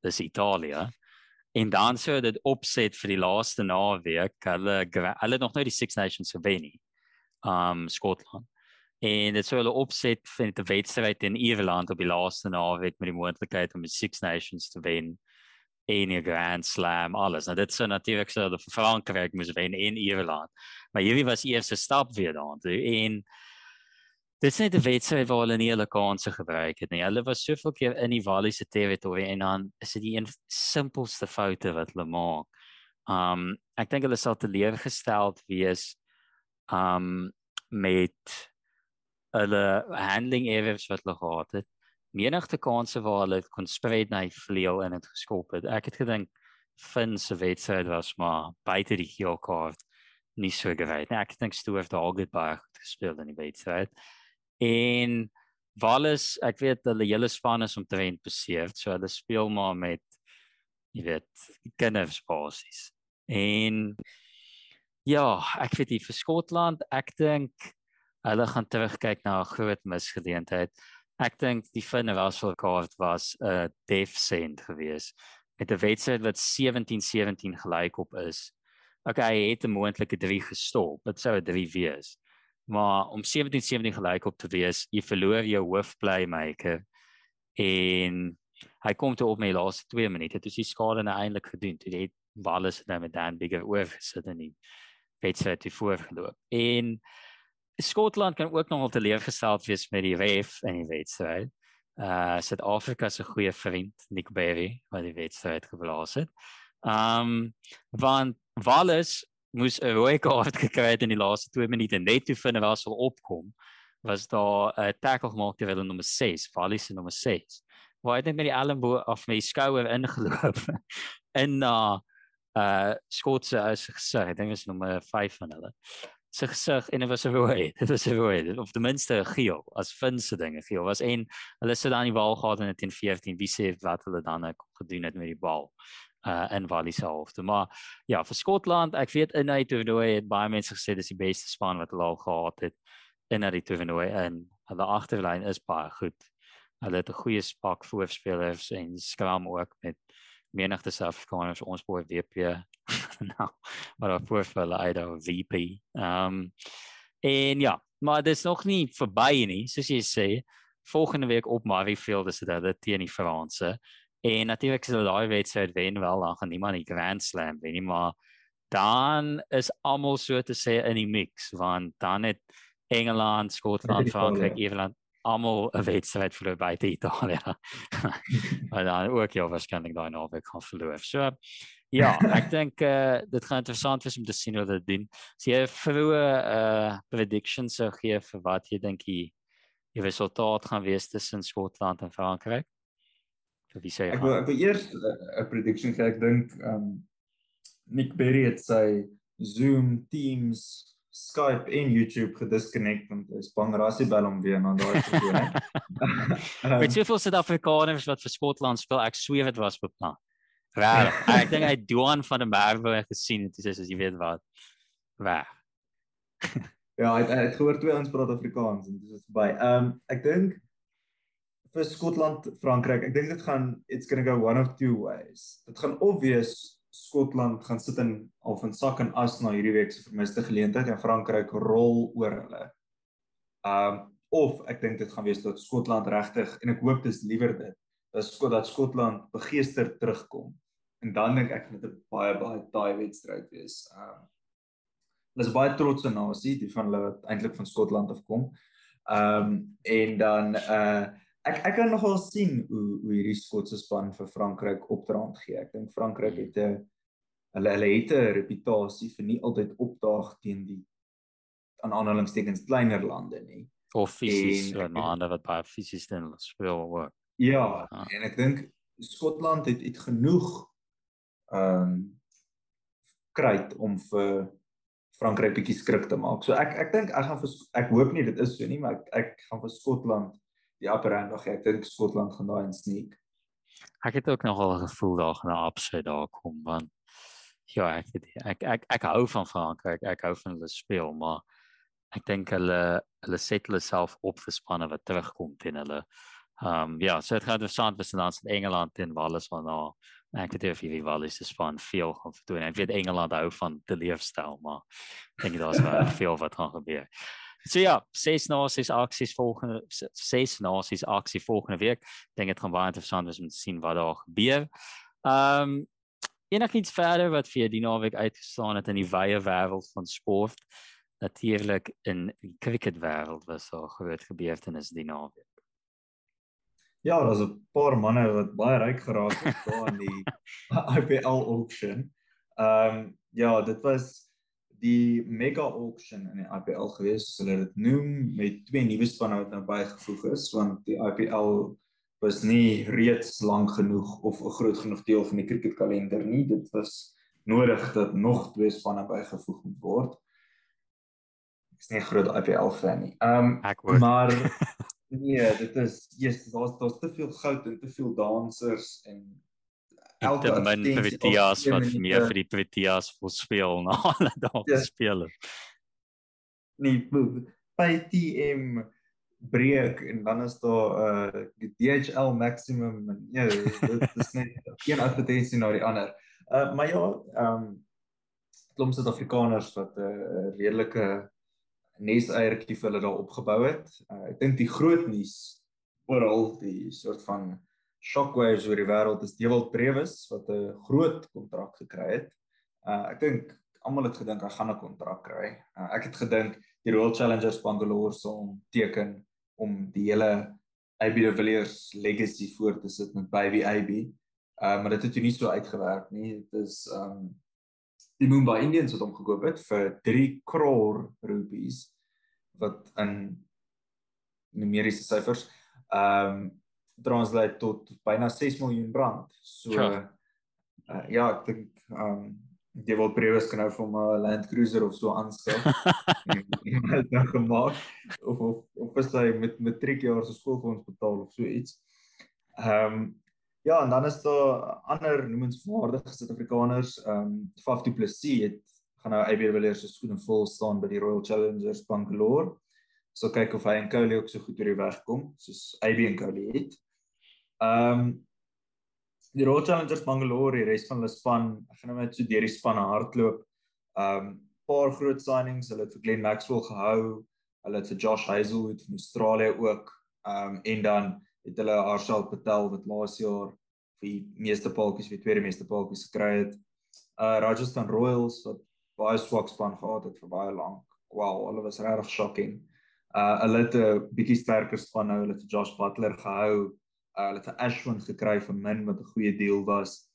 dis Italië en dan sou dit opset vir die laaste naweek hulle hulle nog nou die Six Nations gewen nie. Um Skotland en dit sou hulle opset vir 'n wedstryd in Ierland op die laaste naweek met die moontlikheid om die Six Nations te wen en 'n Grand Slam alles. Nou dit sou natuurlik sou die Frankryk moes wen in Ierland. Maar hierdie was eers 'n stap weer daartoe en dit is net 'n wedstryd waar hulle nie hulle kansse gebruik het nie. Hulle was soveel keer in die Walliese territorie en dan is dit die een simpelste foute wat hulle maak. Um ek dink hulle sal teleurgesteld wees um met hulle handling errors wat hulle gehad het. Menigte kansse waar hulle kon spread na die vleuel en dit geskop het. Ek het gedink Finn se wedstryd was maar buite die geel kaart nie so gewy nie. Ek dink Stoof daar goed baie goed gespeel in die wedstryd. En Wallis, ek weet hulle hele span is omtrent beseerd, so hulle speel maar met jy weet kinders basies. En ja, ek weet hier vir Skotland, ek dink hulle gaan terugkyk na 'n groot misgeleentheid. Ek dink die finne was vir kaart was 'n uh, death send geweest met 'n wedstryd wat 17-17 gelyk op is. Okay, hy het 'n moontlike 3 gestop. Dit sou 'n 3 wees. Maar om 17-17 gelyk op te wees, jy verloor jou hoof playmaker en hy kom toe op my laaste 2 minute. Dit is die skade nou eintlik gedoen. Dit het Wallace nou met Dan Bigger oorgesit in die wedstryd te voorgeloop. En Skotland kan ook nogal teleurgestel wees met die ref in die wedstryd. Uh Suid-Afrika se goeie vriend Nick Berry wat die wedstryd geblaas het. Um want Wallace moes 'n rooi kaart gekry het in die laaste 2 minute net toe vinne was sal opkom was daar 'n tackle gemaak deur hulle nommer 6, Wallace se nommer 6. Waar hy net met die elmboog af my skouer ingeloop in na uh, uh Skotse as gesig. Ek dink is nommer 5 van hulle se gesig en dit was 'n rooi. Dit was 'n rooi. Of ten minste geel as finse dinge geel was en hulle sit dan die bal gehad in 10-14. Wie sê wat hulle dan gedoen het met die bal uh in Wally se helfte. Maar ja, vir Skotland, ek weet in hy toernooi het baie mense gesê dis die beste span wat hulle al gehad het in hy toernooi en hulle agterlyn is baie goed. Hulle het 'n goeie spak voorspelers en skram ook met menigte Suid-Afrikaners ons boer WP nou maar op voorval uit op VP. Ehm um, en ja, maar dit is nog nie verby nie, soos jy sê. Volgende week op Maryfield is dit hulle teen die Franse. En natuurlik is hulle daai wedstryd wen wel dan gaan niemand die Grand Slam wen nie, maar dan is almal so te sê in die mix want dan het Engeland, Skotland, Frankryk, Ierland almal 'n wedstryd verloor by Italië. maar dan ook ja waarskynlik daai naweek gaan verloor. So ja, ek dink eh uh, dit gaan interessant wees om te sien hoe dit doen. As jy vroeë eh uh, predictions sou gee vir wat jy dink die die resultaat gaan wees tussen Skotland en Frankryk. Vir wie sê jy? Ek wil ek wil eers 'n uh, prediction gee. Ek dink ehm um, Nick Berry het sy Zoom Teams Skype en YouTube gedisconnect want hy is bang rassie bel hom weer na daai persoon. Weet jy hoeveel Suid-Afrikaners wat vir Skotland speel? Ek sweer dit was beplan. Raar. ek dink hy Duan van der Merwe gesien het, dis as jy weet wat. Waar. ja, het, het gehoor twee ons praat Afrikaans en dis verby. Ehm um, ek dink vir Skotland, Frankryk, ek dink dit gaan it's going to go one of two ways. Dit gaan obvious Skotland gaan sit in al van sak en as na hierdie week se vermiste geleentheid en Frankryk rol oor hulle. Um of ek dink dit gaan wees dat Skotland regtig en ek hoop dis liewer dit dat dat Skotland begeester terugkom. En dan dink ek dit 'n baie baie taai wedstryd wees. Um hulle is baie trotse nasie, die van hulle wat eintlik van Skotland afkom. Um en dan uh ek ek kan nogal sien hoe hoe hierdie Skotse span vir Frankryk opdraand gee. Ek dink Frankryk het 'n hulle hulle het 'n reputasie vir nie altyd opdaag teen die aan aanhalingstekens kleiner lande nie. Of fisies so lande wat baie fisies dan speel ook. Ja, ja, en ek dink Skotland het het genoeg ehm um, kry om vir Frankryk bietjie skrik te maak. So ek ek dink ek gaan vir ek hoop nie dit is so nie, maar ek ek gaan vir Skotland die upper hand nog ek dink Skotland gaan daai sneak. Ek het ook nogal gevoel daar gaan 'n upside daar kom want ja, ek weet ek ek ek hou van Frankryk, ek hou van hulle speel, maar ek dink hulle hulle set hulle self op vir spanne wat terugkom teen hulle. Ehm um, ja, so dit gaan interessant wees dan in Engeland teen Wales nou. Ek weet nie of hierdie Wales se span veel gaan doen. Ek weet Engeland hou van die leefstyl, maar ek dink daar's baie veel wat gaan gebeur. So ja, ses nasies aksies volgende ses nasies aksie volgende week. Dink dit gaan baie interessant wees om te sien wat daar gebeur. Ehm um, enigiets verder wat vir die naweek uitgestaan het in die wye wêreld van sport. Natuurlik in die cricket wêreld was daar groot gebeurtenis die naweek. Ja, daar's 'n paar manne wat baie ryk geraak het daar in die IPL auction. Ehm um, ja, dit was die mega auction in die IPL gewees soos hulle dit noem met twee nuwe spanne wat nou bygevoeg is want die IPL was nie reeds lank genoeg of 'n groot genoeg deel van die cricketkalender nie dit was nodig dat nog twee spanne bygevoeg moet word is nie 'n groot IPL fan nie. Ehm um, maar nee, dit is yes, daar's daar's te veel goud en te veel dansers en elke min Proteas wat meer vir die Proteas wil speel na hulle daar ja. speel. Nee, by TM breek en dan is daar 'n uh, DHL maximum en ja, dit is net een advertensie na die ander. Uh maar ja, ehm um, klomp Suid-Afrikaners wat 'n uh, redelike neseiertjie vir hulle daar opgebou het. Uh, ek dink die groot nuus oral die soort van shockwaves oor die wêreld is Dewald Brewes wat 'n groot kontrak gekry het. Uh ek dink almal het gedink hy gaan 'n kontrak kry. Uh, ek het gedink die Royal Challengers Bangalore sal teken om die hele AB de Villiers legacy voort te sit met Baby AB. Uh maar dit het nie so uitgewerk nie. Dit is um die Mumbai Indians wat hom gekoop het vir 3 crore rupees wat in numeriese syfers ehm um, translate tot byna 6 miljoen rand. So uh, ja, ek dink ehm um, die wil prewes kan nou vir 'n Land Cruiser of so aanskaf. Het dan gemaak of of of is hy met matriek jaar se skoolfonds betaal of so iets. Ehm um, Ja, en dan is daar ander noemenswaardige Suid-Afrikaners, ehm um, Faf Du Plessis het gaan nou AB de Villiers se skoene vol staan by die Royal Challengers Bangalore. So kyk of hy en Cole ook so goed oor die weg kom soos AB en Cole het. Ehm um, die Royal Challengers Bangalore, die res van hulle span, ek gaan nou net so deur die spanne hardloop. Ehm um, paar groot signings, hulle het vir Glenn Maxwell gehou, hulle het vir Josh Hazelwood van Australië ook, ehm um, en dan het hulle Arshal Patel wat laas jaar vir die meeste paaltjies, vir tweede meeste paaltjies gekry het. Uh Rajasthan Royals wat baie swak span gehad het vir baie lank. Wow, hulle was regtig shocking. Uh hulle het 'n bietjie sterker span nou, hulle het Josh Butler gehou. Uh hulle het Ashwin gekry vir min wat 'n goeie deal was.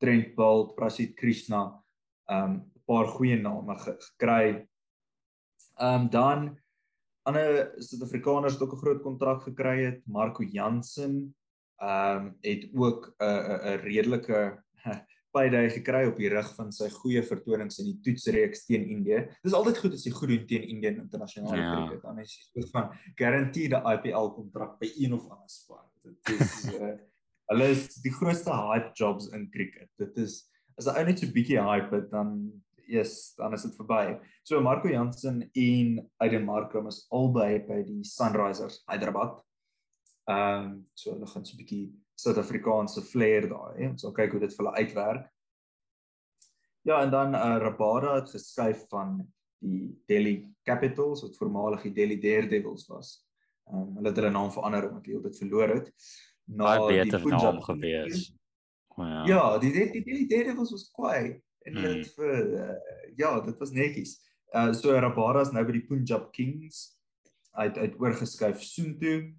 Trent Boult, Prasit Krishna, um 'n paar goeie name gekry. Um dan ander Suid-Afrikaners het ook 'n groot kontrak gekry het. Marco Jansen ehm um, het ook 'n 'n 'n redelike payday gekry op die rug van sy goeie vertonings in die toetsreeks teen Indië. Dis altyd goed as jy goed doen teen Indië in internasionale ja. cricket. Dan is jy soort van guaranteed 'n IPL kontrak by een of ander span. Dit is uh, hulle is die grootste hype jobs in cricket. Dit is as hy net so bietjie hype het dan yes, dan is dit verby. So Marco Jansen en Aiden Markram is albei by die Sunrisers Hyderabad. Ehm um, so hulle gaan so 'n bietjie Suid-Afrikaanse flair daai. Ons sal kyk hoe dit vir hulle uitwerk. Ja, en dan uh, Rabada het geskuif van die Delhi Capitals wat voormalig die Delhi Daredevils was. Ehm um, hulle het hulle naam verander omdat hulle dit verloor het na die Punjab gewees. Ja. ja, die die Delhi Daredevils was kwai en hmm. dit vir uh, ja, dit was netjies. Uh so Rabada is nou by die Punjab Kings uit uit oorgeskuif soontoe.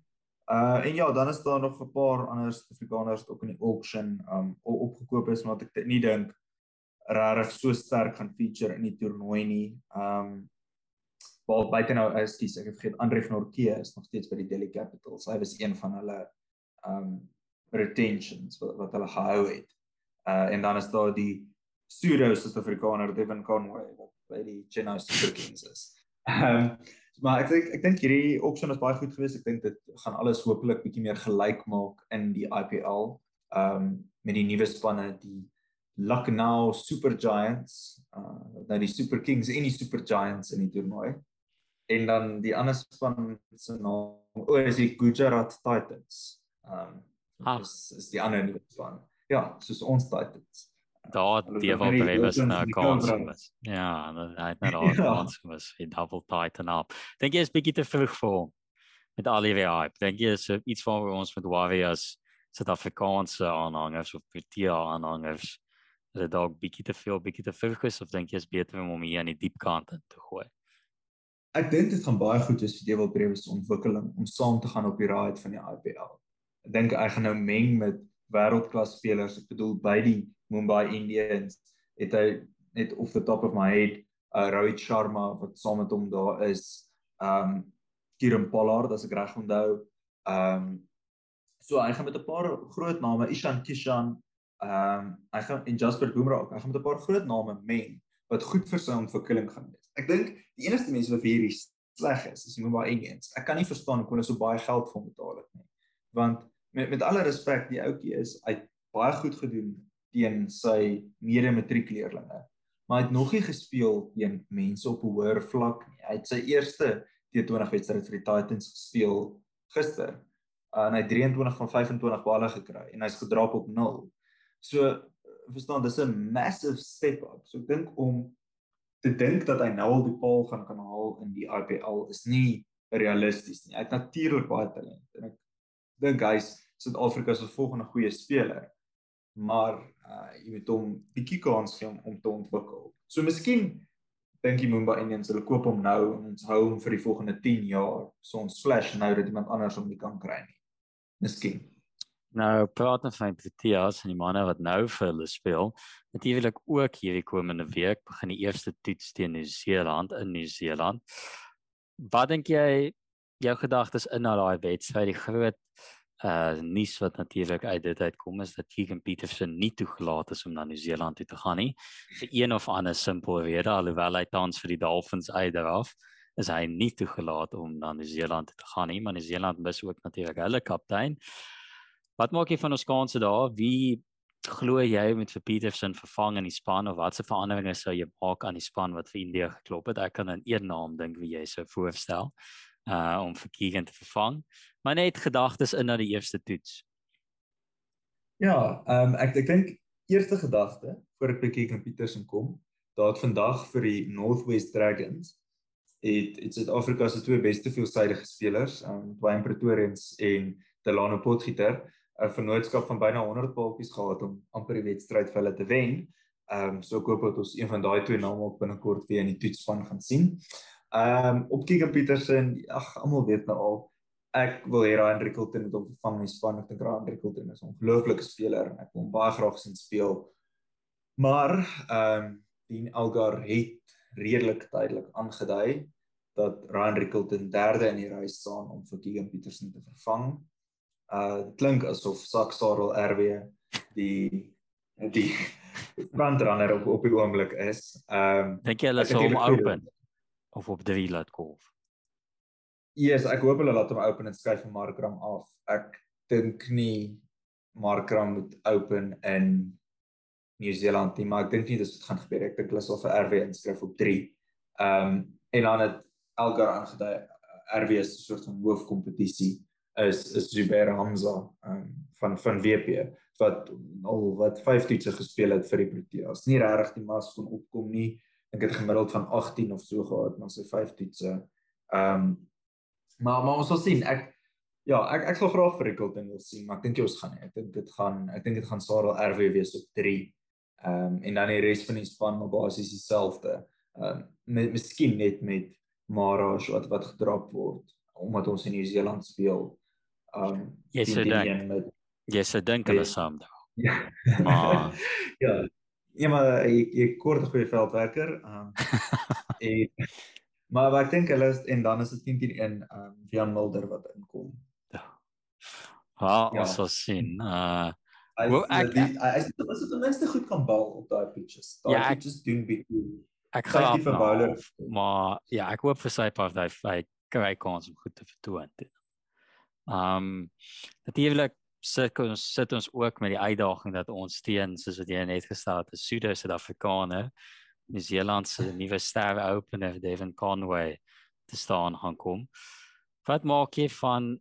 Uh en ja, dan is daar nog 'n paar ander Suid-Afrikaners wat ook in die auction um opgekoop is maar ek nie dink regtig so sterk gaan feature in die toernooi nie. Um Paul buite nou is kies ek het vergeet Andre van Orkee is nog steeds by die Delhi Capitals. Hy was een van hulle um retentions wat, wat hulle gehou het. Uh en dan is daar die pseudo Suid-Afrikaner Devin Conway wat by die Chennai Super Kings is. Ehm um, maar ek dink ek dink hierdie auction is baie goed geweest. Ek dink dit gaan alles hopelik bietjie meer gelyk maak in die IPL. Ehm um, met die nuwe spanne die Lucknow Super Giants, uh nou die Super Kings en die Super Giants in die toernooi. En dan die ander span se naam o, is die Gujarat Titans. Ehm um, is is die ander nuwe span. Ja, soos ons Titans daar die wat by was na kans was. Ja, hy het net al kans was vir double titan up. Dink jy is bietjie te vroeg vir hom met al die hype. Dink jy is iets van ons met Warriors Suid-Afrikaanse aanhangers of Protea aanhangers. Is dit dalk bietjie te veel, bietjie te vroeg is of dink jy is beter om hom hier aan die diep kant te gooi? Ek dink dit gaan baie goed wees vir Dewald Brewe se ontwikkeling om saam te gaan op die ride van die IPL. Ek dink hy gaan nou meng met wêreldklas spelers. Ek bedoel by die Mumbai Indians het hy net off the top of my head uh Rohit Sharma wat saam met hom daar is. Um Kieran Pollard as ek reg onthou. Um so hy gaan met 'n paar groot name, Ishan Kishan, um hy gaan en Jasper Bumrah, hy gaan met 'n paar groot name meng wat goed vir sy ontwikkeling gaan wees. Ek dink die enigste mense wat hierdie sleg is as Mumba Indians. Ek kan nie verstaan hoekom hulle so baie geld vir hom betaal het nie. Want met met alle respek, die ouetjie is hy baie goed gedoen teen sy mede-matriekleerlinge. Maar hy het nog nie gespeel teen mense op 'n hoër vlak nie. Hy het sy eerste T20 wedstryd vir die Titans gespeel gister. Uh, en hy het 23 van 25 balle gekry en hy's gedrap op 0. So verstaan dis 'n massive step up. So ek dink om te dink dat hy nou al die paal gaan kan haal in die IPL is nie realisties nie. Hy het natuurlik baie talent en ek dink hy's Suid-Afrika se volgende goeie speler. Maar uh jy moet hom bietjie kans gee om, om te ontwikkel. So miskien dink jy Mumba Indians hulle koop hom nou en ons hou hom vir die volgende 10 jaar. So ons flash nou dat iemand anders hom nie kan kry nie. Miskien. Nou praat ons van Proteas en die manne wat nou vir hulle speel. Natuurlik ook hierdie komende week begin die eerste toets teen Nieu-Seeland in Nieu-Seeland. Wat dink jy jou gedagtes in na daai wedstryd? Die groot uh nuus wat natuurlik uit dit uitkom is dat Keegan Peterson nie toegelaat is om na Nieu-Seeland toe te gaan nie. Vir een of ander simpel rede alhoewel hy tans vir die Dolphins uitdraf is hy nie toegelaat om na Nieu-Seeland te gaan nie maar Nieu-Seeland mis ook natuurlik hulle kaptein. Wat maak jy van ons kanse daar? Wie glo jy met vir Peterson vervang in die span of watse veranderinge sou jy maak aan die span wat vir India geklop het? Ek kan in een naam dink wie jy sou voorstel uh om vir Keegan te vervang maar net gedagtes in na die eerste toets. Ja, ehm um, ek ek dink eerste gedagte voor ek by Keegan Peterson kom, daar het vandag vir die Northwest Dragons het dit Suid-Afrika se twee beste veelsidige spelers, ehm um, Dwayne Pretorius en Delano Potgieter 'n vennootskap van byna 100 paaltjies gehad om amper die wedstryd vir hulle te wen. Ehm um, so ek hoop dat ons een van daai twee name ook binnekort weer in die toetsspan gaan sien. Ehm um, op Keegan Peterson, ag almal weet nou al ek wil hê Ryan Rickelton moet hom vervang in span. Ek dink Ryan Rickelton is 'n ongelooflike speler en ek wil hom baie graag sien speel. Maar ehm um, Dean Elgar het redelik tydelik aangedui dat Ryan Rickelton derde in die ry staan om vir Keegan Peterson te vervang. Uh dit klink asof Sak Sarel RW die die frontrunner op op die oomblik is. Ehm um, dink jy hulle sal hom open of op drie laat golf? Yes, ek hoop hulle laat hom open en skuif vir Markram af. Ek dink nie Markram moet open in Nieu-Seeland nie, maar ek dink nie dis wat gaan gebeur. Ek dink hulle sal vir RW inskryf op 3. Ehm um, en dan het Elgar aangedui RW is 'n soort van hoofkompetisie is is Zubair Hamza um, van van WP wat al wat 5 toetse gespeel het vir die Proteas. Nie regtig die mas kon opkom nie. Ek het gemiddeld van 18 of so gehad na sy 5 toetse. Ehm um, Maar maar ons sal sien. Ek ja, ek ek sal graag vir Rickelton wil sien, maar ek dink jy ons gaan nie. Ek dink dit gaan ek dink dit gaan Sarel RW wees op 3. Ehm um, en dan die res van die span maar basies dieselfde. Ehm um, met miskien net met Maraj wat wat gedrap word omdat ons in Nieu-Seeland speel. Ehm um, jy sê dink met jy sê dink hulle saam daar. Ja. Maar ja. Ja maar ek ek kort 'n goeie veldwerker. Ehm um, en Maar wat ek dink hulle is en dan is dit 10 teen 1 ehm um, Jan Mulder wat inkom. Ja. Ha, ja. ons sal sien. Uh Hy ek hy is dit ten minste goed kan bal op daai pitches. Daai ja, pitches doen bietjie. Ek gaan vir bowler, maar ja, ek hoop vir sy part hy hy kry kans om goed te vertoon. Um natuurlik sit ons sit ons ook met die uitdaging dat ons teen soos wat jy net gestel het, 'n Suid-Afrikaner Nieu-Seeland se nuwe ster opener Devin Conway te staan gaan kom. Wat maak jy van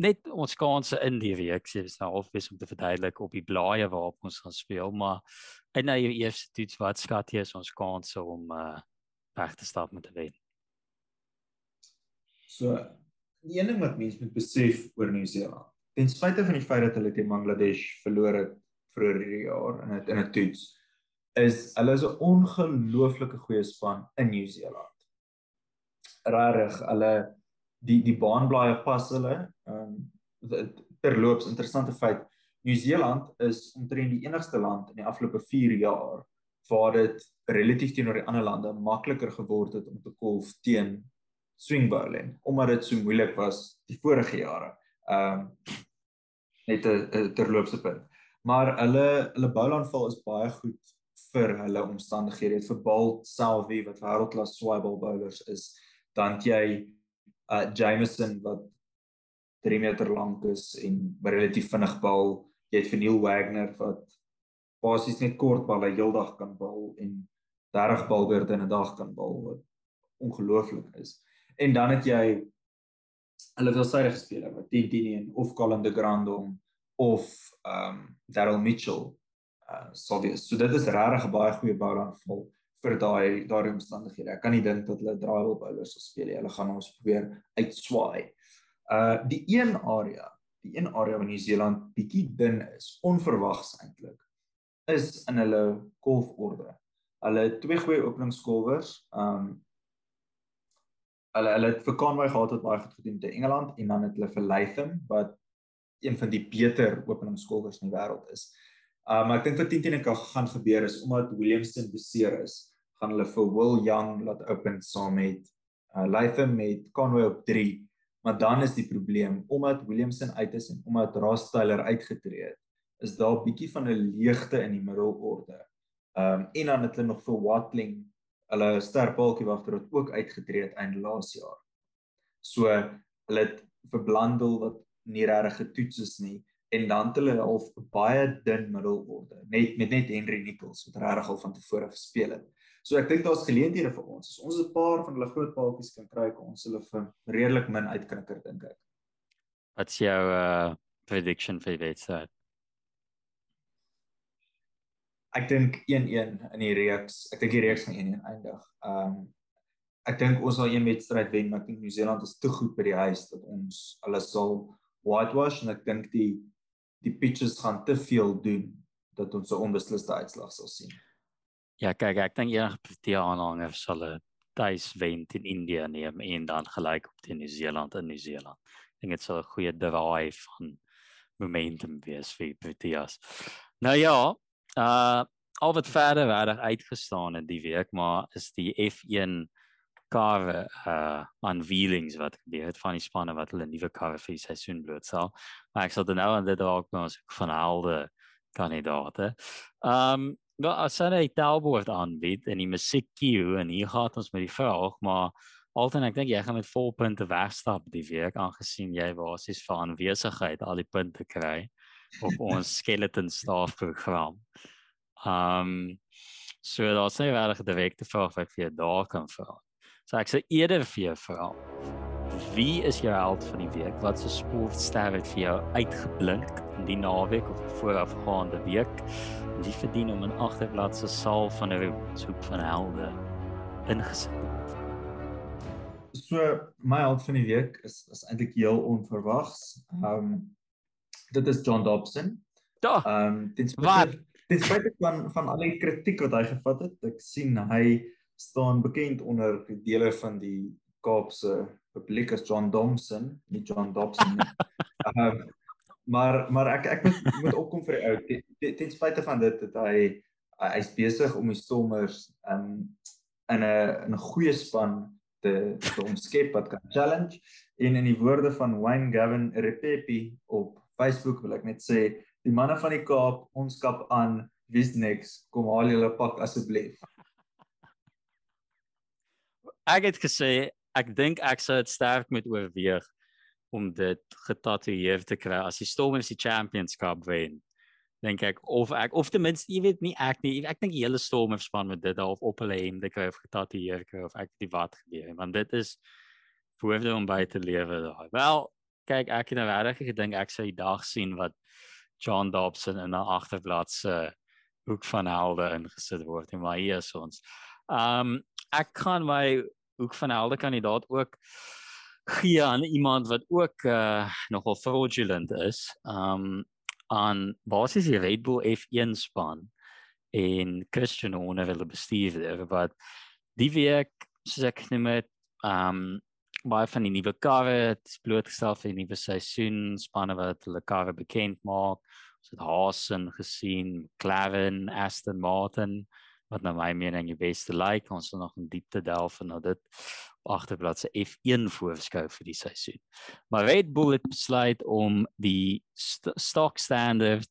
net ons kanse in die week? Sy is nou obvious om te verduidelik op die blaaie waarop ons gaan speel, maar in nou jou eerste toets wat skat jy is ons kanse om uh weg te stap met 'n wen? So, die een ding wat mense moet besef oor Nieu-Seeland, ten spyte van die feit dat hulle teen Bangladesh verloor het vroeër hierdie jaar in 'n in 'n toets, is hulle is 'n ongelooflike goeie span in Nieu-Seeland. Rarig, hulle die die baanblaaie pas hulle. Ehm um, terloops interessante feit, Nieu-Seeland is omtrent die enigste land in die afgelope 4 jaar waar dit relatief teenoor die ander lande makliker geword het om te golf teen swing bowling omdat dit so moeilik was die vorige jare. Ehm um, net 'n terloopse punt. Maar hulle hulle bowlaanval is baie goed vir hulle omstandighede. Vir Bal Selvi wat wêreldklas swaaibal bowlers is, dan jy uh Jameson wat 3 meter lank is en relatief vinnig bal. Jy het Neil Wagner wat basies net kort balle heeldag kan bal en 30 balbeurte in 'n dag kan bal wat ongelooflik is. En dan het jy hulle veelsidige spelers wat Tintini of Colin de Grandom of ehm um, Daryl Mitchell uh sou wees. So dit is regtig 'n baie goeie bouaanval vir daai daai omstandighede. Ek kan nie dink dat hulle draaihulp bowlers sal speel nie. Hulle gaan ons probeer uitswaai. Uh die een area, die een area waar Nieu-Seeland bietjie dun is, onverwags eintlik, is in hulle golforde. Hulle het twee goeie openingskolwers. Um hulle hulle het vir Conway gehad wat baie goed gedoen te Engeland en dan het hulle vir Latham wat een van die beter openingskolwers in die wêreld is. Um ek dink wat teen teen kan gaan gebeur is omdat Williamson beseer is, gaan hulle vir Will Young laat open saam met uh, Latham met Conway op 3. Maar dan is die probleem omdat Williamson uit is en omdat Ross Taylor uitgetree het, is daar 'n bietjie van 'n leegte in die middelorde. Um, en dan het hulle nog vir Watling, hulle sterpaaltjie wagter wat ook uitgetree het einde laas jaar. So hulle het vir Blandel wat nie regtig getoets is nie en dan het hulle al baie dun middelorde net met net Henry Nichols wat regtig al van tevore gespeel het. So ek dink daar's geleenthede vir ons. As ons 'n paar van hulle groot paaltjies kan kry, kan ons hulle vir redelik min uitknikker dink ek. Wat's jou uh prediction vir die wedstryd? Ek dink 1-1 in die reeks. Ek dink die reeks gaan 1-1 eindig. Ehm um, ek dink ons sal een wedstryd wen, maar ek dink Nieu-Seeland is te goed by die huis dat ons hulle sal whitewash en ek dink die die pitches gaan te veel doen dat ons 'n onbesliste uitslag sal sien. Ja, kyk, ek dink enige Protea aanhanger sal 'n tuis wen teen India neem en dan gelyk op teen Nieu-Seeland in Nieu-Seeland. Ek dink dit sal 'n goeie draai van momentum wees vir Proteas. Nou ja, Uh al wat verder verder uitgestaan in die week maar is die F1 karre uh unveilings wat gebeur het van die spanne wat hulle nuwe karre vir die seisoen blootstel. Maar ek sal dan nou aan dit dalk ons van alde kandidate. Um wel as hulle 'n taalbord aanbied en die musiek cue en hier gaan ons met die vraag maar altyd ek dink jy gaan met vol punte wegstap die week aangesien jy basies vir aanwesigheid al die punte kry op ons skeleton staff program. Um so daar's nie regtig 'n direkte vraag wat ek vir jou daar kan vra. So ek sê eerder vir jou vra. Wie is jou held van die week? Wat se sportster het vir jou uitgeblink in die naweek of die voorafgaande week? Wie verdien om 'n agterblad se saal van 'n soek van helde ingesit? So my held van die week is is eintlik heel onverwags. Um dit is John Dobson. Ja. Ehm um, ten spyte ten spyte van van al die kritiek wat hy gevat het, ek sien hy staan bekend onder die dele van die Kaapse publiek as John Dobson, nie John Dobson nie. Ehm um, maar maar ek ek moet moet opkom vir die ou ten, ten spyte van dit dat hy hy's besig om die Stormers um in 'n 'n goeie span te te omskep wat kan challenge en in die woorde van Wayne Gavin Repepi op Facebook wil ek net sê die manne van die Kaap ons kap aan wie's niks kom haal julle pak asseblief. Ek het gesê ek dink ek sou dit sterk moet oorweeg om dit getatoeëer te kry as die Stormers die Championship wen. Dink ek of ek of ten minste jy weet nie ek nie ek dink die hele Stormers span met dit half op hulle hemde kry of getatoeëer kry of ek die wat gebeur want dit is voorheen om by te lewe daai. Wel kyk ek het nou regtig gedink ek sou die dag sien wat John Dobson in 'n agterblad se hoek van helde ingesit word en maar hier is ons. Um ek kan my hoek van helde kandidaat ook gee aan iemand wat ook uh, nogal fraudulent is. Um aan basis die Red Bull F1 span en Christian Horner wil bestuur wat die week soos ek net met um baie van die nuwe karre het blootgestel vir die nuwe seisoen spanne wat hulle karre bekend maak. Ons het Hasen gesien, McLaren, Aston Martin wat nou my mening die beste lyk. Ons sal nog in diepte delf en nou dit agterblad se F1 voorskou vir die seisoen. Maar Red Bull het besluit om die st stock standard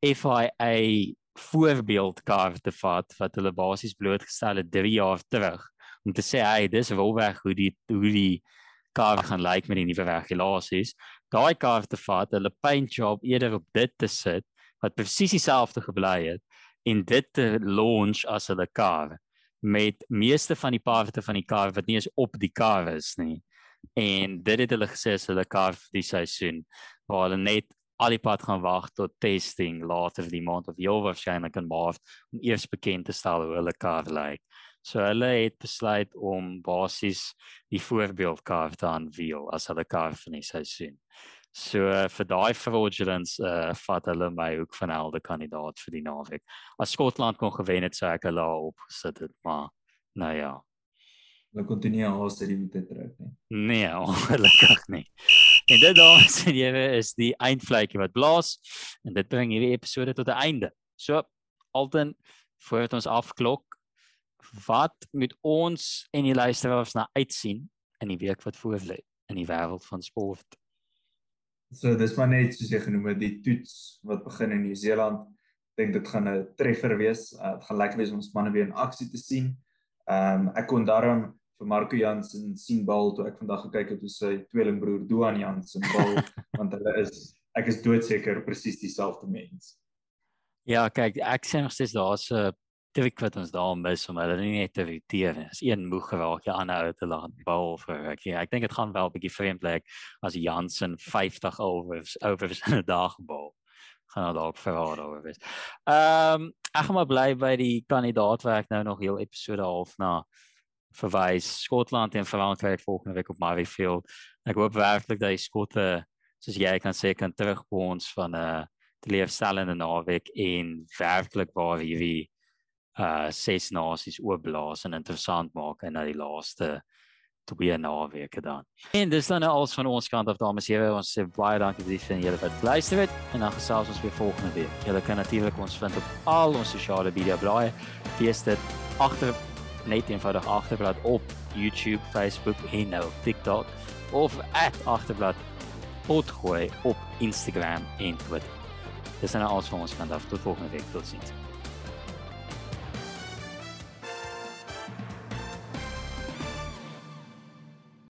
FIA voorbeeldkar te vat wat hulle basies blootgestel het 3 jaar terug om te sê hy dis wolweg hoe die hoe die kar gaan lyk met die nuwe regulasies. Daai kar te vat, hulle paint job eerder op dit te sit wat presies dieselfde gebly het en dit te launch as hulle kar met meeste van die parte van die kar wat nie eens op die kar is nie. En dit het hulle gesê as hulle kar vir die seisoen waar hulle net al die pad gaan wag tot testing later die maand of heel waarskynlik in Maart om eers bekend te stel hoe hulle kar lyk. So hulle het besluit om basies die voorbeeldkar te aanweel as hulle kar vir die seisoen. So uh, vir daai fraudulence uh vat hulle my ook van helde kandidaat vir die naweek. As Skotland kon gewen het, sou ek hulle opgesit het, maar nou ja. Hulle kon nie haas dit moet trek nie. Nee, ongelukkig nie. En dit dames en here is die eindvlekkie wat blaas en dit bring hierdie episode tot 'n einde. So Alton voordat ons afklok, wat moet ons en die luisteraars na uitsien in die week wat voorlê in die wêreld van sport? So dis maar net soos jy genoem het die toets wat begin in Nieu-Seeland. Ek dink dit gaan 'n treffer wees. Uh, dit gaan lekker wees om ons manne weer in aksie te sien. Ehm um, ek kon daarom vir Marco Jansen sien bal toe ek vandag gekyk het hoe sy tweelingbroer Doan Jansen bal want hulle is ek is doodseker presies dieselfde mens. Ja, kyk, ek sê nog steeds daar's 'n druk wat ons daar mis om hulle nie net te irriteer nie. As een moeg geraak, jy aanhou te laat bal vir ek. Ek dink dit gaan wel 'n bietjie vreemd lyk as Jansen 50 overs overs in 'n dag bal. Gaan dalk verraad oor wees. Ehm um, ek gaan maar bly by die kandidaat waar ek nou nog heel episode half na verwys. Skotland en Frankryk volgende week op Murrayfield. Ek hoop werklik dat die Skotte soos jy kan sê kan terugkom ons van 'n uh, teleurstellende naweek en werklik waar hierdie ses nasies oopblaas en interessant maak en na die laaste twee naweke dan. En dis dan nou alles van ons kant af dames en here. Ons sê baie dankie vir die van julle wat luister het en dan gesels ons weer volgende week. Julle kan natuurlik ons vind op al ons sosiale media blaaie. Fees dit agter net eenvoudig agterblad op YouTube, Facebook en nou TikTok of @agterblad potgooi op Instagram en Twitter. Dis dan nou alles van ons kant af. Tot volgende week. Totsiens.